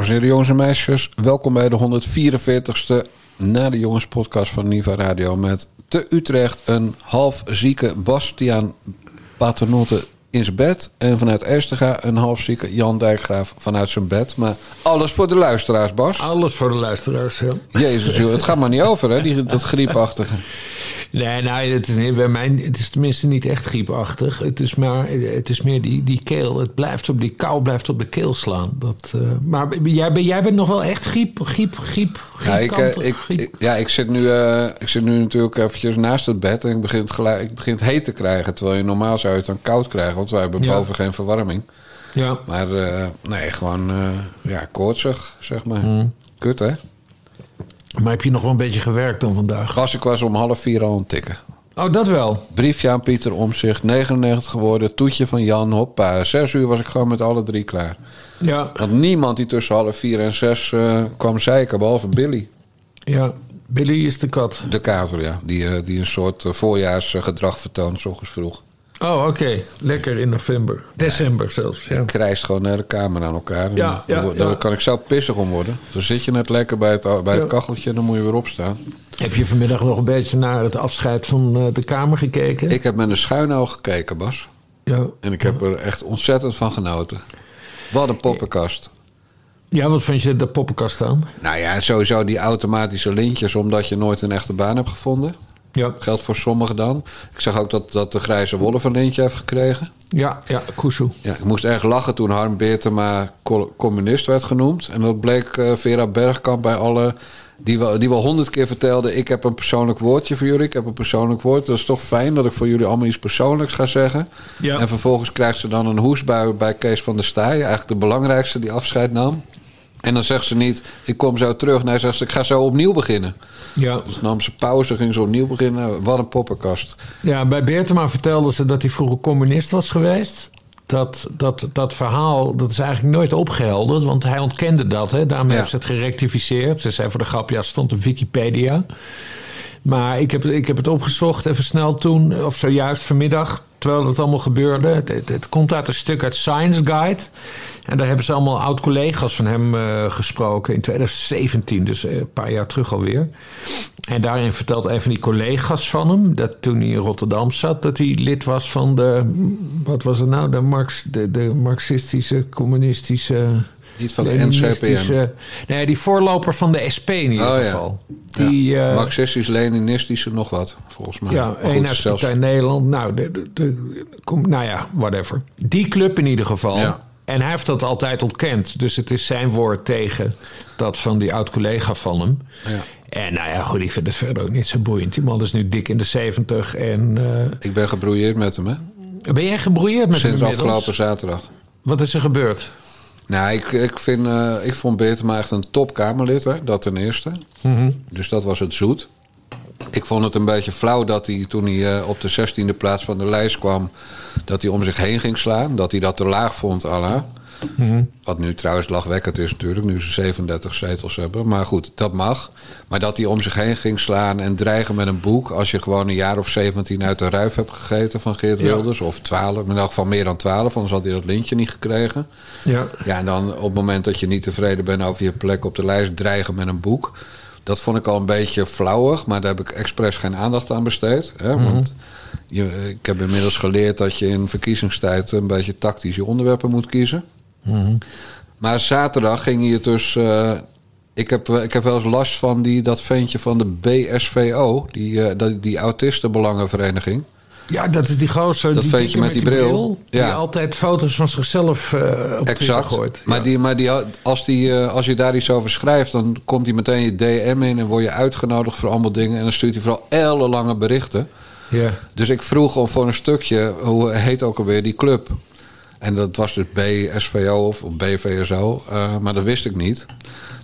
Dames en heren, jongens en meisjes, welkom bij de 144ste Na de Jongens podcast van Niva Radio met te Utrecht een half zieke Bastiaan Paternotte in zijn bed en vanuit Estega een half zieke Jan Dijkgraaf vanuit zijn bed. Maar alles voor de luisteraars, Bas. Alles voor de luisteraars, ja. Jezus, joh, het gaat maar niet over, hè, die, dat griepachtige. Nee, nou, het is, bij mij, het is tenminste niet echt griepachtig. Het is, maar, het is meer die, die keel. Het blijft op die kou blijft op de keel slaan. Dat, uh, maar jij, jij bent nog wel echt griep, griep, griep, ja, ik, uh, ik, ik, ja, ik zit, nu, uh, ik zit nu natuurlijk eventjes naast het bed en ik begin, het gelijk, ik begin het heet te krijgen. Terwijl je normaal zou je het dan koud krijgen, want wij hebben ja. boven geen verwarming. Ja. Maar nee, gewoon ja, koortsig, zeg maar. Mm. Kut, hè? Maar heb je nog wel een beetje gewerkt dan vandaag? Pas ik was om half vier al aan het tikken. Oh, dat wel. Briefje aan Pieter Omzicht, 99 geworden. Toetje van Jan, hoppa. Zes uur was ik gewoon met alle drie klaar. Ja. Want niemand die tussen half vier en zes uh, kwam zeiken, behalve Billy. Ja, Billy is de kat. De kater, ja. Die, uh, die een soort uh, voorjaarsgedrag vertoont, s ochtends vroeg. Oh, oké. Okay. Lekker in november. December zelfs. Ja. Je krijgt gewoon naar de kamer aan elkaar. Ja, ja, dan, dan kan ik zo pissig om worden. Dan zit je net lekker bij het, bij het kacheltje en dan moet je weer opstaan. Heb je vanmiddag nog een beetje naar het afscheid van de kamer gekeken? Ik heb met een schuin oog gekeken, Bas. Ja. En ik heb er echt ontzettend van genoten. Wat een poppenkast. Ja, wat vind je de poppenkast aan? Nou ja, sowieso die automatische lintjes, omdat je nooit een echte baan hebt gevonden. Ja. Geldt voor sommigen dan. Ik zag ook dat, dat de grijze wolf een lintje heeft gekregen. Ja, ja, Kusu. Ja, ik moest erg lachen toen Harm Beertema communist werd genoemd. En dat bleek uh, Vera Bergkamp bij alle... Die wel, die wel honderd keer vertelde... ik heb een persoonlijk woordje voor jullie. Ik heb een persoonlijk woord. Dat is toch fijn dat ik voor jullie allemaal iets persoonlijks ga zeggen. Ja. En vervolgens krijgt ze dan een hoesbui bij Kees van der Staaij. Eigenlijk de belangrijkste die afscheid nam. En dan zegt ze niet, ik kom zo terug. Nee, zegt ze, ik ga zo opnieuw beginnen. Ja. Dus nam ze pauze, ging zo opnieuw beginnen. Wat een poppenkast. Ja, bij Beertema vertelde ze dat hij vroeger communist was geweest. Dat, dat, dat verhaal, dat is eigenlijk nooit opgehelderd. Want hij ontkende dat, hè. Daarom ja. heeft ze het gerectificeerd. Ze zei voor de grap, ja, stond op Wikipedia. Maar ik heb, ik heb het opgezocht even snel toen, of zojuist vanmiddag, terwijl het allemaal gebeurde. Het, het, het komt uit een stuk uit Science Guide. En daar hebben ze allemaal oud-collega's van hem uh, gesproken in 2017, dus een paar jaar terug alweer. En daarin vertelt een van die collega's van hem, dat toen hij in Rotterdam zat, dat hij lid was van de, wat was het nou, de, Marx, de, de marxistische, communistische... Niet van de NCPN. Nee, die voorloper van de SP in ieder oh, geval. Ja. Die, ja. Marxistisch-Leninistische nog wat, volgens mij. Ja, Eenheidspartij Nederland. Nou, de, de, de, kom, nou ja, whatever. Die club in ieder geval. Ja. En hij heeft dat altijd ontkend. Dus het is zijn woord tegen dat van die oud-collega van hem. Ja. En nou ja, goed, ik vind het verder ook niet zo boeiend. Die man is nu dik in de zeventig en... Uh, ik ben gebrouilleerd met hem, hè? Ben jij gebrouilleerd met Sinds hem Sinds afgelopen zaterdag. Wat is er gebeurd? Nou, ik, ik, vind, uh, ik vond Beertema echt een topkamerlid, hè? dat ten eerste. Mm -hmm. Dus dat was het zoet. Ik vond het een beetje flauw dat hij toen hij uh, op de 16e plaats van de lijst kwam... dat hij om zich heen ging slaan. Dat hij dat te laag vond, Allah. Mm -hmm. Wat nu trouwens lachwekkend is natuurlijk, nu ze 37 zetels hebben. Maar goed, dat mag. Maar dat hij om zich heen ging slaan en dreigen met een boek... als je gewoon een jaar of 17 uit de ruif hebt gegeten van Geert Wilders... Ja. of 12, in elk geval meer dan 12, anders had hij dat lintje niet gekregen. Ja. Ja, en dan op het moment dat je niet tevreden bent over je plek op de lijst... dreigen met een boek... Dat vond ik al een beetje flauwig, maar daar heb ik expres geen aandacht aan besteed. Hè? Mhm. Want je, ik heb inmiddels geleerd dat je in verkiezingstijd een beetje tactisch je onderwerpen moet kiezen. Mhm. Maar zaterdag ging het dus. Uh, ik, heb, ik heb wel eens last van die, dat ventje van de BSVO, die, uh, die, die Autistenbelangenvereniging. Ja, dat is die gozer. Dat die ventje met die bril. bril Ja. Die altijd foto's van zichzelf uh, op Exact. gooit. Maar, Ja. die, maar die, als, die, eh, als je daar iets over schrijft, dan komt hij meteen je DM in en word je uitgenodigd voor allemaal dingen. En dan stuurt hij vooral ellenlange berichten. Ja. Dus ik vroeg om voor een stukje, hoe heet ook alweer die club? En dat was dus BSVO of BVSO, uh, maar dat wist ik niet.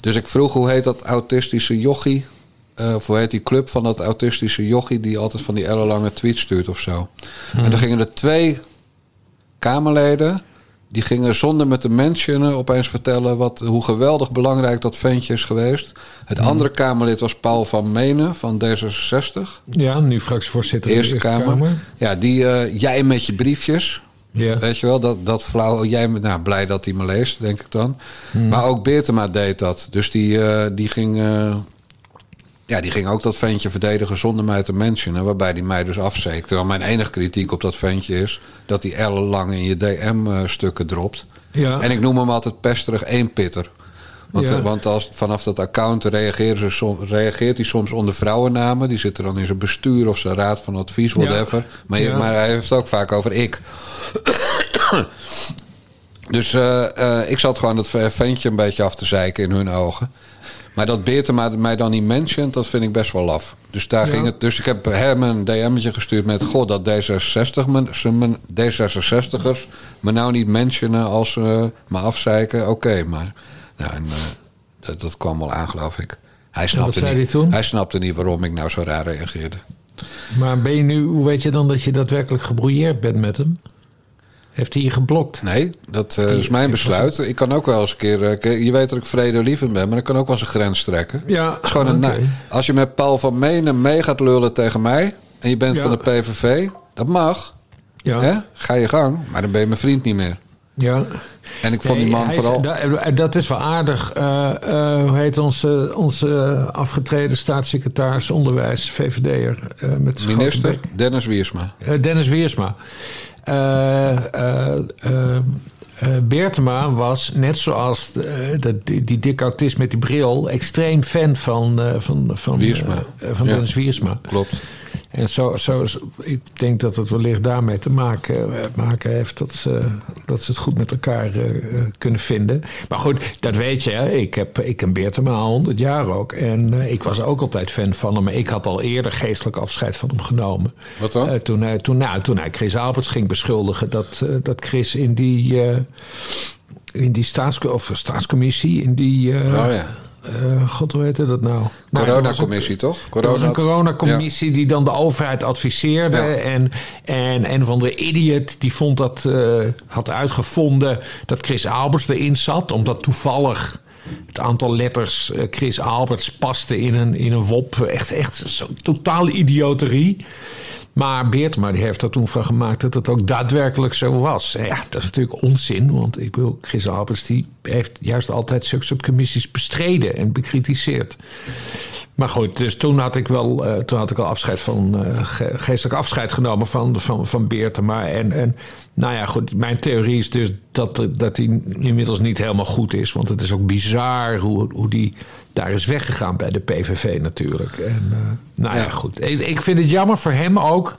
Dus ik vroeg hoe heet dat autistische jochie? Uh, of hoe heet die club van dat autistische jochie die altijd van die ellenlange tweets stuurt of zo? Hmm. En dan gingen er twee Kamerleden. Die gingen zonder met de mentionen opeens vertellen wat, hoe geweldig belangrijk dat ventje is geweest. Het Hmm. andere Kamerlid was Paul van Menen van D66. ja, nu fractievoorzitter Eerste van de Kamer. Ja, die, uh, jij met je briefjes. Weet je wel, dat, dat flauw. Jij bent nou, blij dat hij me leest, denk ik dan. Maar ook Beertema deed dat. Dus die, eh, die ging. eh, ja, die ging ook dat ventje verdedigen zonder mij te mentionen. Waarbij die mij dus afzeekte. Terwijl mijn enige kritiek op dat ventje is dat hij ellenlang in je DM-stukken dropt. Ja. En ik noem hem altijd pesterig eenpitter. Want, Ja. eh, want als, vanaf dat account reageren ze som- reageert hij soms onder vrouwennamen. Die zitten dan in zijn bestuur of zijn raad van advies, whatever. Maar, je- Ja. maar hij heeft het ook vaak over ik. dus eh, eh, ik zat gewoon dat ventje een beetje af te zeiken in hun ogen. Maar dat Beertema mij dan niet mentioned, dat vind ik best wel laf. Dus, daar Ja. ging het, dus ik heb hem een DM'tje gestuurd met... Goh, dat D66, me- ze me- D66'ers me nou niet mentionen als ze me afzeiken. Oké, maar... Nou, en, eh, dat, dat kwam wel aan, geloof ik. Hij snapte, zei niet, hij toen? hij snapte niet waarom ik nou zo raar reageerde. Maar ben je nu, hoe weet je dan dat je daadwerkelijk gebrouilleerd bent met hem? Heeft hij je geblokt? Nee, dat eh, is mijn besluit. Ik kan ook wel eens een keer... eh, je weet dat ik vredelievend ben, maar ik kan ook wel eens een grens trekken. Ja, is gewoon een, als je met Paul van Menen mee gaat lullen tegen mij... en je bent Ja. van de PVV, dat mag. Ja, Hè? Ga je gang, maar dan ben je mijn vriend niet meer. ja. En ik vond die man hij is- vooral... da- dat is wel aardig. Eh, eh, hoe heet onze, onze afgetreden staatssecretaris onderwijs, VVD'er? eh met Minister? Dennis Wiersma. Eh, Dennis Wiersma. Eh, eh, eh, Beertema was, net zoals die, die dikke autist met die bril... extreem fan van, van, van, Wiersma. van Ja. Dennis Wiersma. Klopt. En zo, zo, ik denk dat het wellicht daarmee te maken, eh, maken heeft dat ze, dat ze het goed met elkaar eh, eh, kunnen vinden. Maar goed, dat weet je. hè. Ik, heb, ik ken Beertema al 100 jaar ook. En ik was ook altijd fan van hem. Maar ik had al eerder geestelijk afscheid van hem genomen. Wat dan? Toen, hij, toen, nou, toen hij Chris Alberts ging beschuldigen dat, dat Chris in die, in die staats, of staatscommissie, in die. oh ja. Eh, God, hoe heette dat nou? Nou, een- Coronacommissie, toch? er was een Corona- coronacommissie die dan de overheid adviseerde. Ja. En, en een van de idiot die vond dat, eh, had uitgevonden dat Chris Alberts erin zat. Omdat toevallig het aantal letters eh, Chris Alberts paste in een, in een WOP. Echt, echt zo totaal idioterie. Maar Beertma die heeft er toen van gemaakt dat het ook daadwerkelijk zo was. Ja, dat is natuurlijk onzin. Want ik bedoel, Chris Alberts die heeft juist altijd zulke soort commissies bestreden en bekritiseerd. Maar goed, dus toen had ik wel, eh, toen had ik al afscheid van, eh, ge- geestelijk afscheid genomen van, van, van Beertema. En, en nou ja, goed, mijn theorie is dus dat, dat hij inmiddels niet helemaal goed is. Want het is ook bizar hoe, hoe die daar is weggegaan bij de PVV natuurlijk. En, eh, nou ja, Ja. goed. Ik, ik vind het jammer voor hem ook,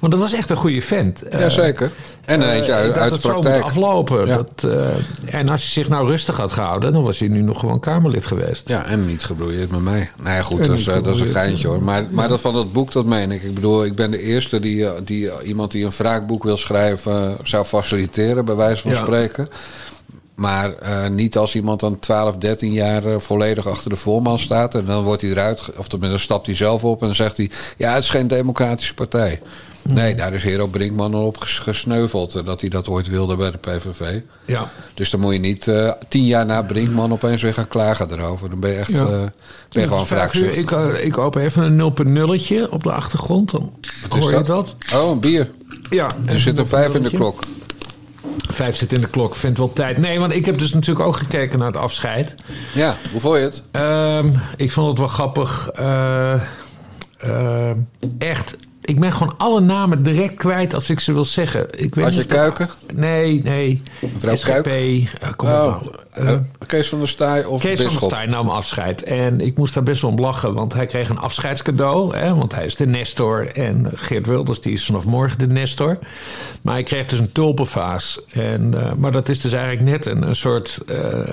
want dat was echt een goede vent. Eh, Jazeker. En eentje eh, uit, de zo praktijk. aflopen. Ja. Dat, en als hij zich nou rustig had gehouden, dan was hij nu nog gewoon Kamerlid geweest. Ja, en niet gebroeieerd met mij. Nou ja, goed, dat is, niet dat is een geintje hoor. Maar, maar dat van dat boek, dat meen ik. Ik bedoel, ik ben de eerste die, die iemand die een wraakboek wil schrijven... zou faciliteren, bij wijze van Ja. spreken. Maar eh, niet als iemand dan 12, 13 jaar eh, volledig achter de voorman staat... en dan wordt hij eruit, of tenminste stapt hij zelf op... en dan zegt hij, ja, het is geen democratische partij. Nee, daar is Hero Brinkman al op ges- gesneuveld... eh, dat hij dat ooit wilde bij de PVV. Ja. Dus dan moet je niet tien jaar na Brinkman opeens weer gaan klagen erover. Dan ben je echt Ja. ben je gewoon ik, ik open even een 0.0'tje op de achtergrond. Dan Wat is hoor je dat? Oh, een bier. Ja. Er zit een vijf in de klok. Vijf zit in de klok, vindt wel tijd. Nee, want ik heb dus natuurlijk ook gekeken naar het afscheid. Ja, hoe vond je het? Ehm, ik vond het wel grappig. eh, ehm, echt, ik ben gewoon alle namen direct kwijt als ik ze wil zeggen. Ik weet Had je Kuiken? Nee, nee. Mevrouw SGP, Kuik? eh, kom op Oh, nou. Eh, eh, Kees van der Staaij of Kees van der? Staaij nam afscheid. En ik moest daar best wel om lachen, want hij kreeg een afscheidscadeau. Hè, want hij is de Nestor. En Geert Wilders die is vanaf morgen de Nestor. Maar hij kreeg dus een tulpenvaas. En, eh, maar dat is dus eigenlijk net een, een soort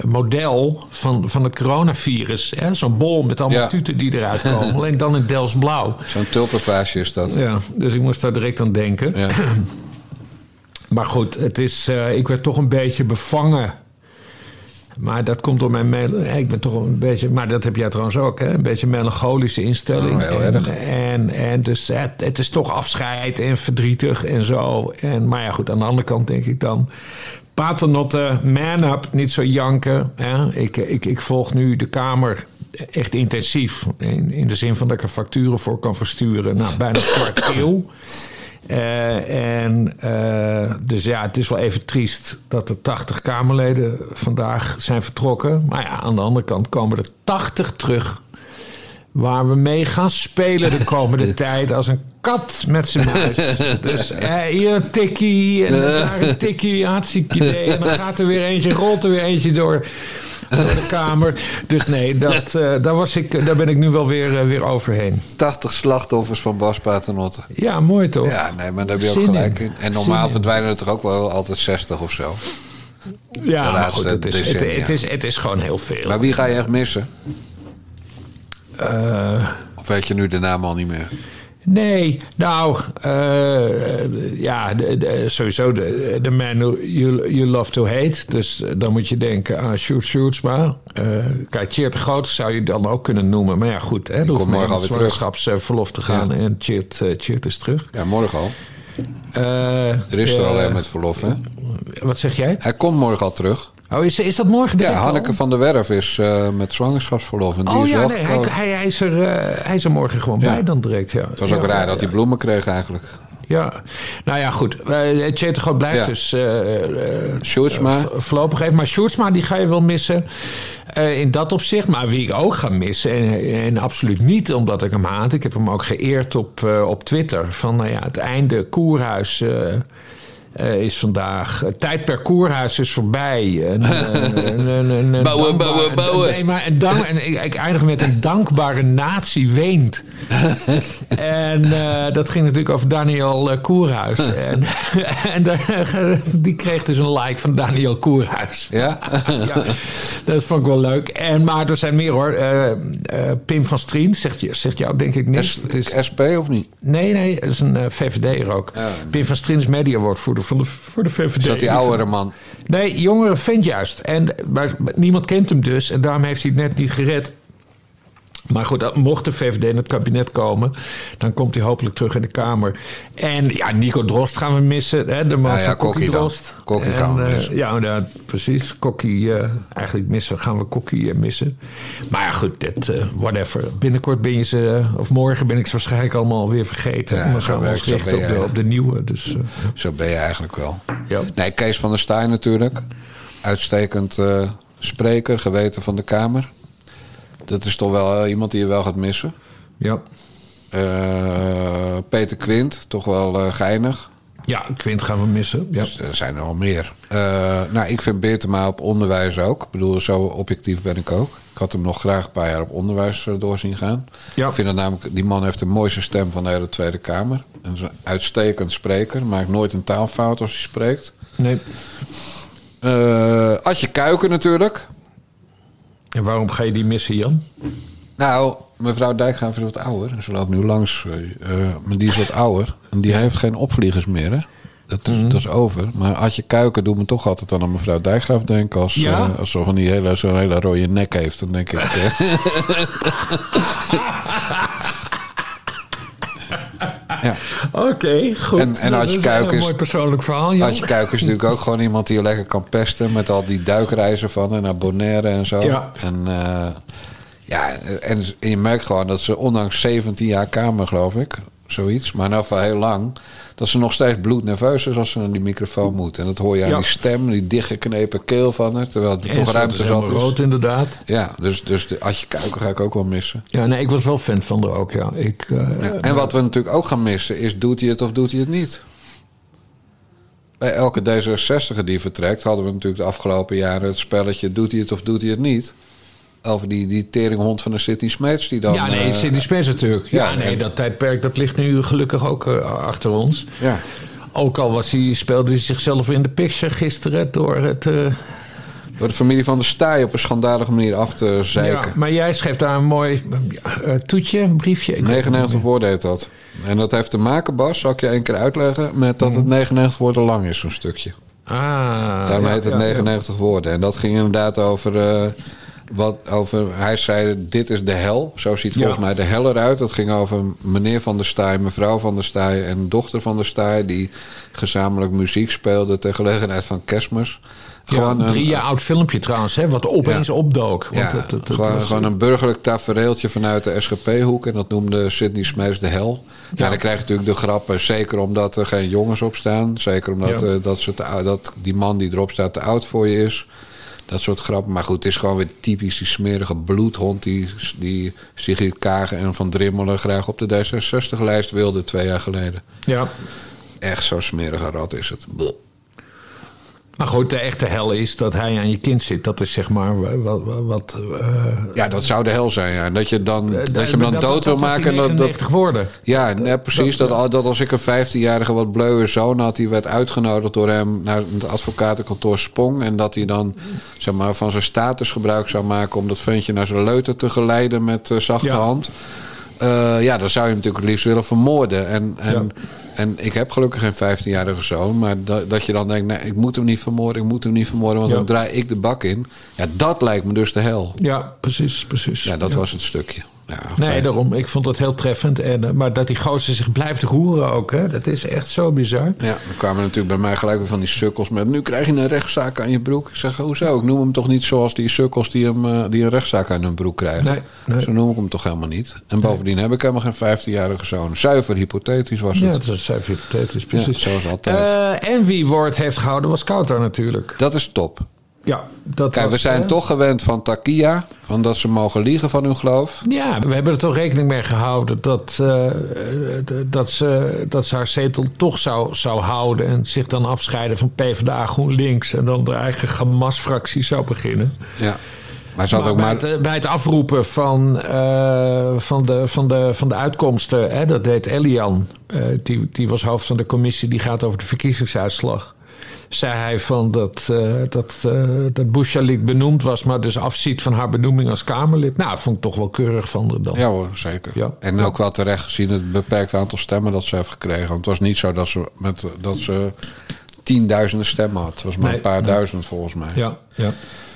model van, van het coronavirus. Zo'n bol met allemaal Ja. tuten die eruit komen. Alleen dan in Dels blauw. Zo'n tulpenvaasje is dat. Ja, dus ik moest daar direct aan denken. Ja. Maar goed, het is, ik werd toch een beetje bevangen. Maar dat komt door mijn... mel- Ik ben toch een beetje... Maar dat heb jij trouwens ook, hè? Een beetje melancholische instelling. Oh, en. En, en dus het, het is toch afscheid en verdrietig en zo. En, maar ja, goed, aan de andere kant denk ik dan... Paternotte, man up, niet zo janken. Hè? Ik, ik, ik volg nu de Kamer echt intensief. In, in de zin van dat ik er facturen voor kan versturen. Nou, bijna een kwart eeuw. Eh, en eh, dus ja, het is wel even triest dat er 80 Kamerleden vandaag zijn vertrokken. Maar ja, aan de andere kant komen er 80 terug. Waar we mee gaan spelen de komende tijd als een kat met zijn muis. Dus eh, hier een tikkie en daar een tikkie, hartstikke idee. En dan gaat er weer eentje, rolt er weer eentje door door de kamer. Dus nee, dat, uh, daar, was ik, daar ben ik nu wel weer, uh, weer overheen. 80 slachtoffers van Bas Paternotte. Ja, mooi toch? Ja, nee, maar daar heb je ook gelijk in. in. En normaal Zin verdwijnen er toch ook wel altijd 60 of zo. Ja, maar goed, het is, het, het, is, het is gewoon heel veel. Maar wie ga je echt missen? Uh, of weet je nu de naam al niet meer? Nee, nou, uh, ja, de, de, sowieso de, de man you, you love to hate. Dus dan moet je denken aan Shoot Shootsma. Uh, kijk, Cheert de Groot zou je dan ook kunnen noemen. Maar ja, goed, hè, dan hoeft morgen alweer terug. verlof te gaan. Ja. En Cheert, uh, Cheert is terug. Ja, morgen al. er is er alleen met verlof, hè? Wat zeg jij? Hij komt morgen al terug. Oh, is, is dat morgen Ja, Hanneke van der Werf is uh, met zwangerschapsverlof. En die oh is ja, nee, hij, hij, hij, is er, uh, hij is er morgen gewoon ja. bij dan direct. Ja. Het was ook ja, raar dat hij bloemen kreeg eigenlijk. Ja, nou ja, goed. Uh, Tjeter Groot blijft dus Sjoerdsma. voorlopig even. Maar Sjoerdsma, die ga je wel missen. in dat opzicht. Maar wie ik ook ga missen, en, en, absoluut niet omdat ik hem haat. Ik heb hem ook geëerd op, op Twitter. Van nou ja, het einde Koerhuis... Uh, is vandaag. Het tijd per koerhuis is voorbij. Een bouwen, bouwen, bouwen. Nee, maar een dank, en ik, ik, eindig met een dankbare natie weent. en uh, dat ging natuurlijk over Daniel Koerhuis. en en die kreeg dus een like van Daniel Koerhuis. Ja? ja? Dat vond ik wel leuk. En, maar er zijn meer hoor. Pim van Strien zegt, zegt jou denk ik niks. S, is, SP of niet? Nee, nee. Het is een VVD'er ook. Ja. Pim van Strien is mediawoordvoerder van de, voor de VVD. Is dat die oudere man? Nee, jongere vent juist. En, maar niemand kent hem dus. En daarom heeft hij het net niet gered. Maar goed, mocht de VVD in het kabinet komen, dan komt hij hopelijk terug in de Kamer. En ja, Nico Drost gaan we missen. Hè, de man ja, ja, van Kokkie Drost. Kokkie gaan we missen. Uh, ja, ja, precies. Kokkie, uh, eigenlijk missen, gaan we Kokkie uh, missen. Maar ja, goed, dit, whatever. Binnenkort ben je ze, of morgen ben ik ze waarschijnlijk allemaal weer vergeten. Ja, dan gaan we ons richten op de, op de, nieuwe. Dus, zo ben je eigenlijk wel. Ja. Nee, Kees van der Staaij natuurlijk. Uitstekend spreker, geweten van de Kamer. Dat is toch wel iemand die je wel gaat missen. Ja. Uh, Peter Quint, toch wel uh, geinig. Ja, Quint gaan we missen. Ja. Dus er zijn er al meer. Uh, nou, ik vind Beertema op onderwijs ook. Ik bedoel, zo objectief ben ik ook. Ik had hem nog graag een paar jaar op onderwijs doorzien gaan. Ja. Ik vind dat namelijk, die man heeft de mooiste stem van de hele Tweede Kamer. En is een uitstekend spreker. Maakt nooit een taalfout als hij spreekt. Nee. Adje Kuiken natuurlijk. En waarom ga je die missen, Jan? Nou, mevrouw Dijkgraaf is wat ouder. Ze loopt nu langs, uh, maar die is wat ouder. En die heeft geen opvliegers meer, hè? Dat is, mm. dat is over. Maar Adje Kuiken doet me toch altijd aan mevrouw Dijkgraaf denken. Als, ja? uh, als zo van die hele, zo'n hele rode nek heeft, dan denk ik... Ja. Oké, okay, goed. En, en Adje Kuiken is een mooi persoonlijk verhaal. Jan. Adje Kuiken is natuurlijk ook gewoon iemand die je lekker kan pesten met al die duikreizen van en naar Bonaire en zo. Ja. En uh, ja, en, en je merkt gewoon dat ze ondanks 17 jaar kamer, geloof ik, zoiets, maar ieder geval heel lang, dat ze nog steeds bloednerveus is als ze naar die microfoon moet. En dat hoor je aan Ja. die stem, die dichtgeknepen keel van haar, terwijl er En toch ruimte zat is. rood, inderdaad. Ja, dus, dus de Adje Kuiken ga ik ook wel missen. Ja, nee, ik was wel fan van haar ook, ja. Ik, uh, Ja, en wat we natuurlijk ook gaan missen is, doet hij het of doet hij het niet? Bij elke D66 die vertrekt hadden we natuurlijk de afgelopen jaren het spelletje... doet hij het of doet hij het niet? Over die, die teringhond van de City Smeets die dan... ja, nee, eh, Cindy Spence natuurlijk. Ja, ja, nee, en- dat tijdperk dat ligt nu gelukkig ook eh, achter ons. ja. Ook al was hij, speelde hij zichzelf in de picture gisteren door het... eh, Door de familie van de Staaij op een schandalige manier af te ja, zeiken. maar jij schreef daar een mooi toetje, een briefje. Ik weet het 99 niet woorden heet dat. En dat heeft te maken, Bas, zal ik je één keer uitleggen... met dat het 99 woorden lang is, zo'n stukje. Ah, Daarom ja, heet het ja, ja. 99 woorden. En dat ging inderdaad over, wat, over... Hij zei, dit is de hel. Zo ziet volgens Ja. mij de hel eruit. Dat ging over meneer Van der Staaij, mevrouw Van der Staaij... en dochter Van der Staaij... die gezamenlijk muziek speelden ter gelegenheid van kerstmis. Gewoon een drie jaar oud filmpje trouwens, hè, wat opeens opdook. Want ja, het, gewoon, gewoon een burgerlijk tafereeltje vanuit de SGP-hoek. En dat noemde Sidney Smees de hel. Ja, dan krijg je natuurlijk de grappen. Zeker omdat er geen jongens op staan. Zeker omdat uh, dat, ze te, dat die man die erop staat te oud voor je is. Dat soort grappen. Maar goed, het is gewoon weer typisch die smerige bloedhond... die, die Sigrid Kagen en Van Drimmelen graag op de D66-lijst wilde twee jaar geleden. Ja. Echt zo'n smerige rat is het. Maar goed, de echte hel is dat hij aan je kind zit. Dat is zeg maar wat. wat uh, ja, dat zou de hel zijn. Ja. Dat je, dan, dat je hem dan dood wil maken. Dat, dat, worden. Ja, precies. Dat, dat, als ik een 15-jarige wat bleuwe zoon had, die werd uitgenodigd door hem naar het advocatenkantoor Spong. En dat hij dan zeg maar, van zijn status gebruik zou maken om dat ventje naar zijn leuter te geleiden met uh, zachte hand. Uh, ja, dan zou je hem natuurlijk het liefst willen vermoorden. En, en en ik heb gelukkig geen 15-jarige zoon. Maar dat, dat je dan denkt, nee, ik moet hem niet vermoorden, ik moet hem niet vermoorden, want dan draai ik de bak in. Ja, dat lijkt me dus de hel. Ja, precies, precies. Ja, dat was het stukje. Ja, nee, daarom. Ik vond dat heel treffend. En, eh, maar dat die gozer zich blijft roeren ook. Hè, dat is echt zo bizar. Ja, dan kwamen natuurlijk bij mij gelijk weer van die sukkels met... nu krijg je een rechtszaak aan je broek. Ik zeg, hoezo? Ik noem hem toch niet zoals die sukkels die, hem, uh, die een rechtszaak aan hun broek krijgen. Nee, nee. Zo noem ik hem toch helemaal niet. En bovendien heb ik helemaal geen 15-jarige zoon. Zuiver hypothetisch was het. Ja, het is zuiver hypothetisch, precies. Ja, zoals altijd. Uh, en wie woord heeft gehouden was Kouter natuurlijk. Dat is top. Ja, dat Kijk, we zijn toch gewend van Takia, van dat ze mogen liegen van hun geloof. Ja, we hebben er toch rekening mee gehouden dat, uh, dat, ze, dat ze haar zetel toch zou, zou houden en zich dan afscheiden van PvdA GroenLinks en dan de eigen gemasfractie zou beginnen. Ja. Maar, maar, ook maar... Bij, het, bij het afroepen van, uh, van, de, van, de, van de uitkomsten, hè, dat deed Elian. Die, die was hoofd van de commissie die gaat over de verkiezingsuitslag zei hij van dat, uh, dat, uh, dat Bouchalik benoemd was, maar dus afziet van haar benoeming als Kamerlid. Nou, dat vond ik toch wel keurig van haar dan. Ja hoor, zeker. Ja. En ook wel terecht gezien het beperkte aantal stemmen dat ze heeft gekregen. Want het was niet zo dat ze, met, dat ze tienduizenden stemmen had. Het was maar een paar duizend volgens mij. Ja, ja.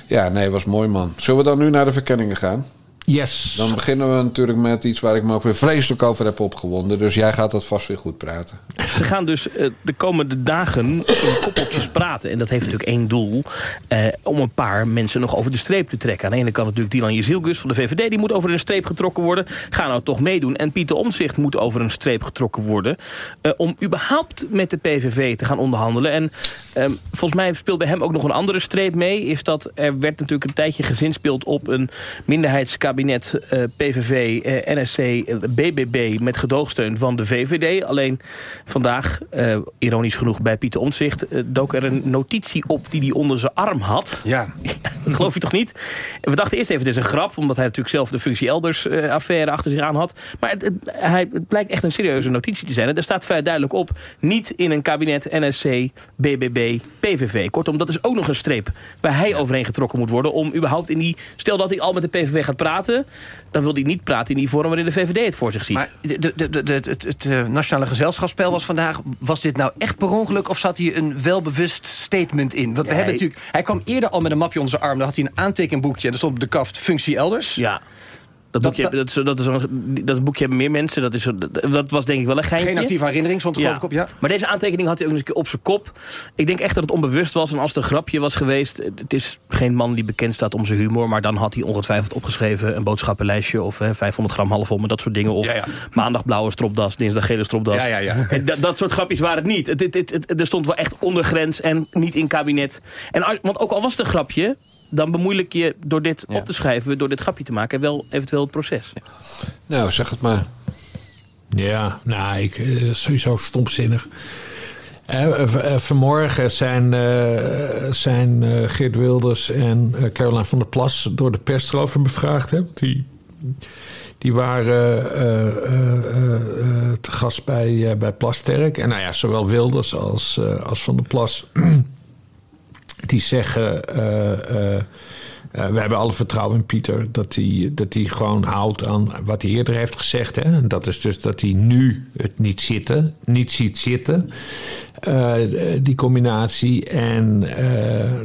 Ja, nee, was mooi man. Zullen we dan nu naar de verkenningen gaan? Yes. Dan beginnen we natuurlijk met iets waar ik me ook weer vreselijk over heb opgewonden. Dus jij gaat dat vast weer goed praten. Ze gaan dus uh, de komende dagen in koppeltjes praten. En dat heeft natuurlijk één doel. Uh, om een paar mensen nog over de streep te trekken. Aan de ene kant natuurlijk Dylan Jezielgus van de VVD. Die moet over een streep getrokken worden. Ga nou toch meedoen. En Pieter Omtzigt moet over een streep getrokken worden. Uh, om überhaupt met de PVV te gaan onderhandelen. En volgens mij speelt bij hem ook nog een andere streep mee. Is dat er werd natuurlijk een tijdje gezinspeeld op een minderheidskabinet kabinet uh, PVV, uh, NSC, BBB met gedoogsteun van de VVD. Alleen vandaag, ironisch genoeg bij Pieter Omtzigt... dook er een notitie op die hij onder zijn arm had. Ja. dat geloof je toch niet? We dachten eerst even, dit is een grap... omdat hij natuurlijk zelf de functie elders affaire achter zich aan had. Maar het, het, hij, het blijkt echt een serieuze notitie te zijn. En er staat vrij duidelijk op... niet in een kabinet NSC, BBB, PVV. Kortom, dat is ook nog een streep waar hij overheen getrokken moet worden... om überhaupt in die... stel dat hij al met de PVV gaat praten dan wil hij niet praten in die vorm waarin de VVD het voor zich ziet. Maar de, de, de, het, het, het eh, Nationale Gezelschapsspel was vandaag... was dit nou echt per ongeluk of zat hier een welbewust statement in? Want we hebben natuurlijk, hij kwam eerder al met een mapje onder zijn arm... dan had hij een aantekenboekje en er stond op de kaft functie elders. Ja. Dat, boekje, dat, dat, dat, is een, dat boekje hebben meer mensen. Dat, is, dat was denk ik wel een geintje. Geen actieve herinnering, stond er ja. geloof ik op, ja. Maar deze aantekening had hij ook keer op zijn kop. Ik denk echt dat het onbewust was. En als het een grapje was geweest... Het is geen man die bekend staat om zijn humor. Maar dan had hij ongetwijfeld opgeschreven... een boodschappenlijstje of hè, 500 gram half met dat soort dingen. Of ja, ja. maandag blauwe stropdas, dinsdag gele stropdas. Ja, ja, ja. Dat, dat soort grapjes waren het niet. Het, het, het, er stond wel echt ondergrens en niet in kabinet. En, want ook al was het een grapje dan bemoeilijk je door dit op te schrijven, door dit grapje te maken, wel eventueel het proces. Nou, zeg het maar. Ja, nou, ik, uh, sowieso stomzinnig. Uh, vanmorgen zijn, zijn Geert Wilders en Caroline van der Plas door de pers erover bevraagd. Hè? Die, die waren te gast bij, bij Plasterk. En nou ja, zowel Wilders als, als Van der Plas die zeggen... Uh, we hebben alle vertrouwen in Pieter dat hij, dat hij gewoon houdt aan wat hij eerder heeft gezegd. Hè? Dat is dus dat hij nu het niet, zitten, niet ziet zitten, die combinatie. En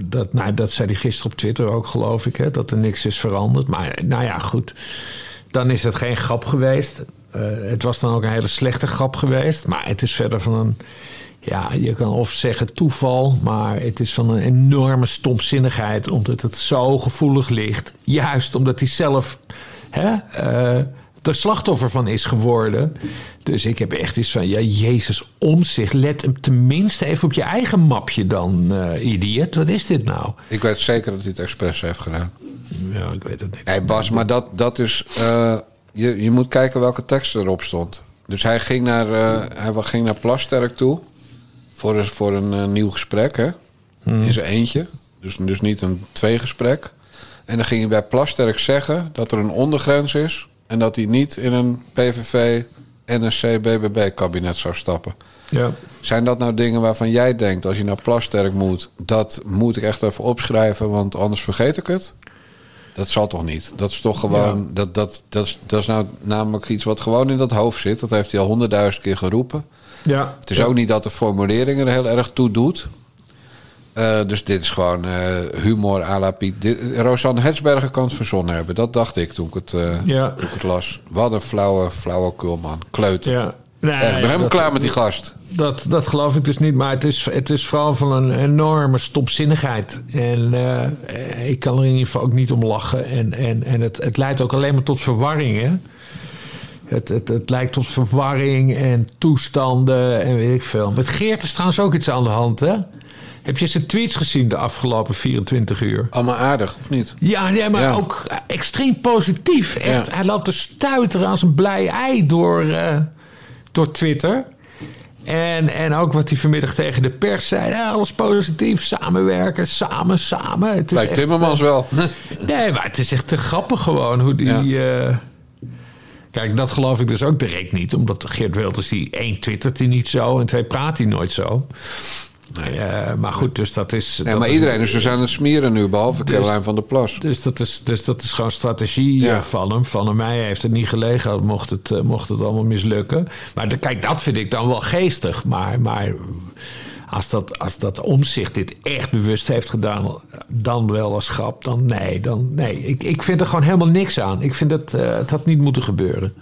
dat, nou, dat zei hij gisteren op Twitter ook, geloof ik, hè? dat er niks is veranderd. Maar nou ja, goed, dan is het geen grap geweest. het was dan ook een hele slechte grap geweest. Maar het is verder van een ja, je kan of zeggen toeval, maar het is van een enorme stomzinnigheid omdat het zo gevoelig ligt. Juist omdat hij zelf hè, uh, er slachtoffer van is geworden. Dus ik heb echt iets van, ja, Jezus, om zich. Let hem tenminste even op je eigen mapje dan, uh, idiot. Wat is dit nou? Ik weet zeker dat hij het expres heeft gedaan. Ja, ik weet het niet. Nee, Bas, maar dat, dat is... Uh, je, je moet kijken welke tekst erop stond. Dus hij ging naar, uh, hij ging naar Plasterk toe... voor, een, voor een nieuw gesprek, hè? Hmm. In zijn eentje. Dus, dus niet een tweegesprek. En dan ging hij bij Plasterk zeggen dat er een ondergrens is... en dat hij niet in een PVV NSC-BBB-kabinet zou stappen. Ja. Zijn dat nou dingen waarvan jij denkt, als je naar Plasterk moet... dat moet ik echt even opschrijven, want anders vergeet ik het? Dat zal toch niet? Dat is toch gewoon... Dat, dat, dat, is, dat is nou namelijk iets wat gewoon in dat hoofd zit. Dat heeft hij al honderdduizend keer geroepen. Ja. Het is ook niet dat de formulering er heel erg toe doet. Uh, dus dit is gewoon uh, humor à la Piet. Dit, Rosanne Hetsberger kan het verzonnen hebben. Dat dacht ik toen ik het, uh, ja. toen ik het las. Wat een flauwe, flauwe kulman. Kleuter. Ja. Nee, Echt, ik ben helemaal klaar met die gast. Dat, dat geloof ik dus niet. Maar het is, het is vooral van een enorme stopzinnigheid. En ik kan er in ieder geval ook niet om lachen. En, en, en het, het leidt ook alleen maar tot verwarring. Het, het, het lijkt tot verwarring en toestanden en weet ik veel. Met Geert is trouwens ook iets aan de hand, hè? Heb je zijn tweets gezien de afgelopen 24 uur? Allemaal aardig, of niet? Ja, ja maar ook extreem positief. Echt, ja. Hij loopt te stuiteren als een blij ei door, uh, door Twitter. En, en ook wat hij vanmiddag tegen de pers zei. Ja, alles positief, samenwerken, samen, samen. Het is Lijkt echt, Timmermans wel. nee, maar het is echt te grappig gewoon hoe die... Ja. Uh, Kijk, dat geloof ik dus ook direct niet. Omdat Geert Wilders, die één twittert hij niet zo... en twee praat hij nooit zo. Uh, maar goed, dus dat is. Dat maar is, iedereen is dus aan het smeren nu, behalve dus, Caroline van der Plas. Dus dat is, dus dat is gewoon strategie ja. van hem. Van mij heeft het niet gelegen, mocht het, uh, mocht het allemaal mislukken. Maar de, kijk, dat vind ik dan wel geestig. Maar, maar als, dat, als dat omzicht dit echt bewust heeft gedaan, dan wel als grap, dan nee. Dan, nee. Ik, ik vind er gewoon helemaal niks aan. Ik vind dat uh, het had niet moeten gebeuren.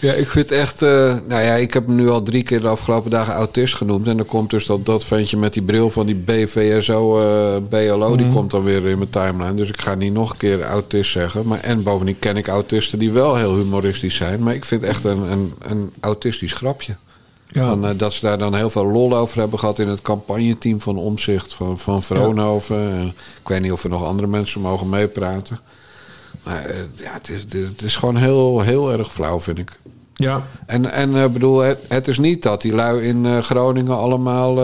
Ja, ik vind echt. Uh, nou ja, ik heb hem nu al drie keer de afgelopen dagen autist genoemd. En dan komt dus dat, dat ventje met die bril van die BVSO, uh, BLO, mm. die komt dan weer in mijn timeline. Dus ik ga niet nog een keer autist zeggen. Maar, en bovendien ken ik autisten die wel heel humoristisch zijn. Maar ik vind echt een, een, een autistisch grapje. Ja. Van, uh, dat ze daar dan heel veel lol over hebben gehad in het campagneteam van Omzicht, van, van Vroonhoven. Ja. ik weet niet of er nog andere mensen mogen meepraten. Maar ja, het is, het is gewoon heel, heel erg flauw, vind ik. Ja. En, en uh, bedoel, het, het, is niet dat die lui in Groningen allemaal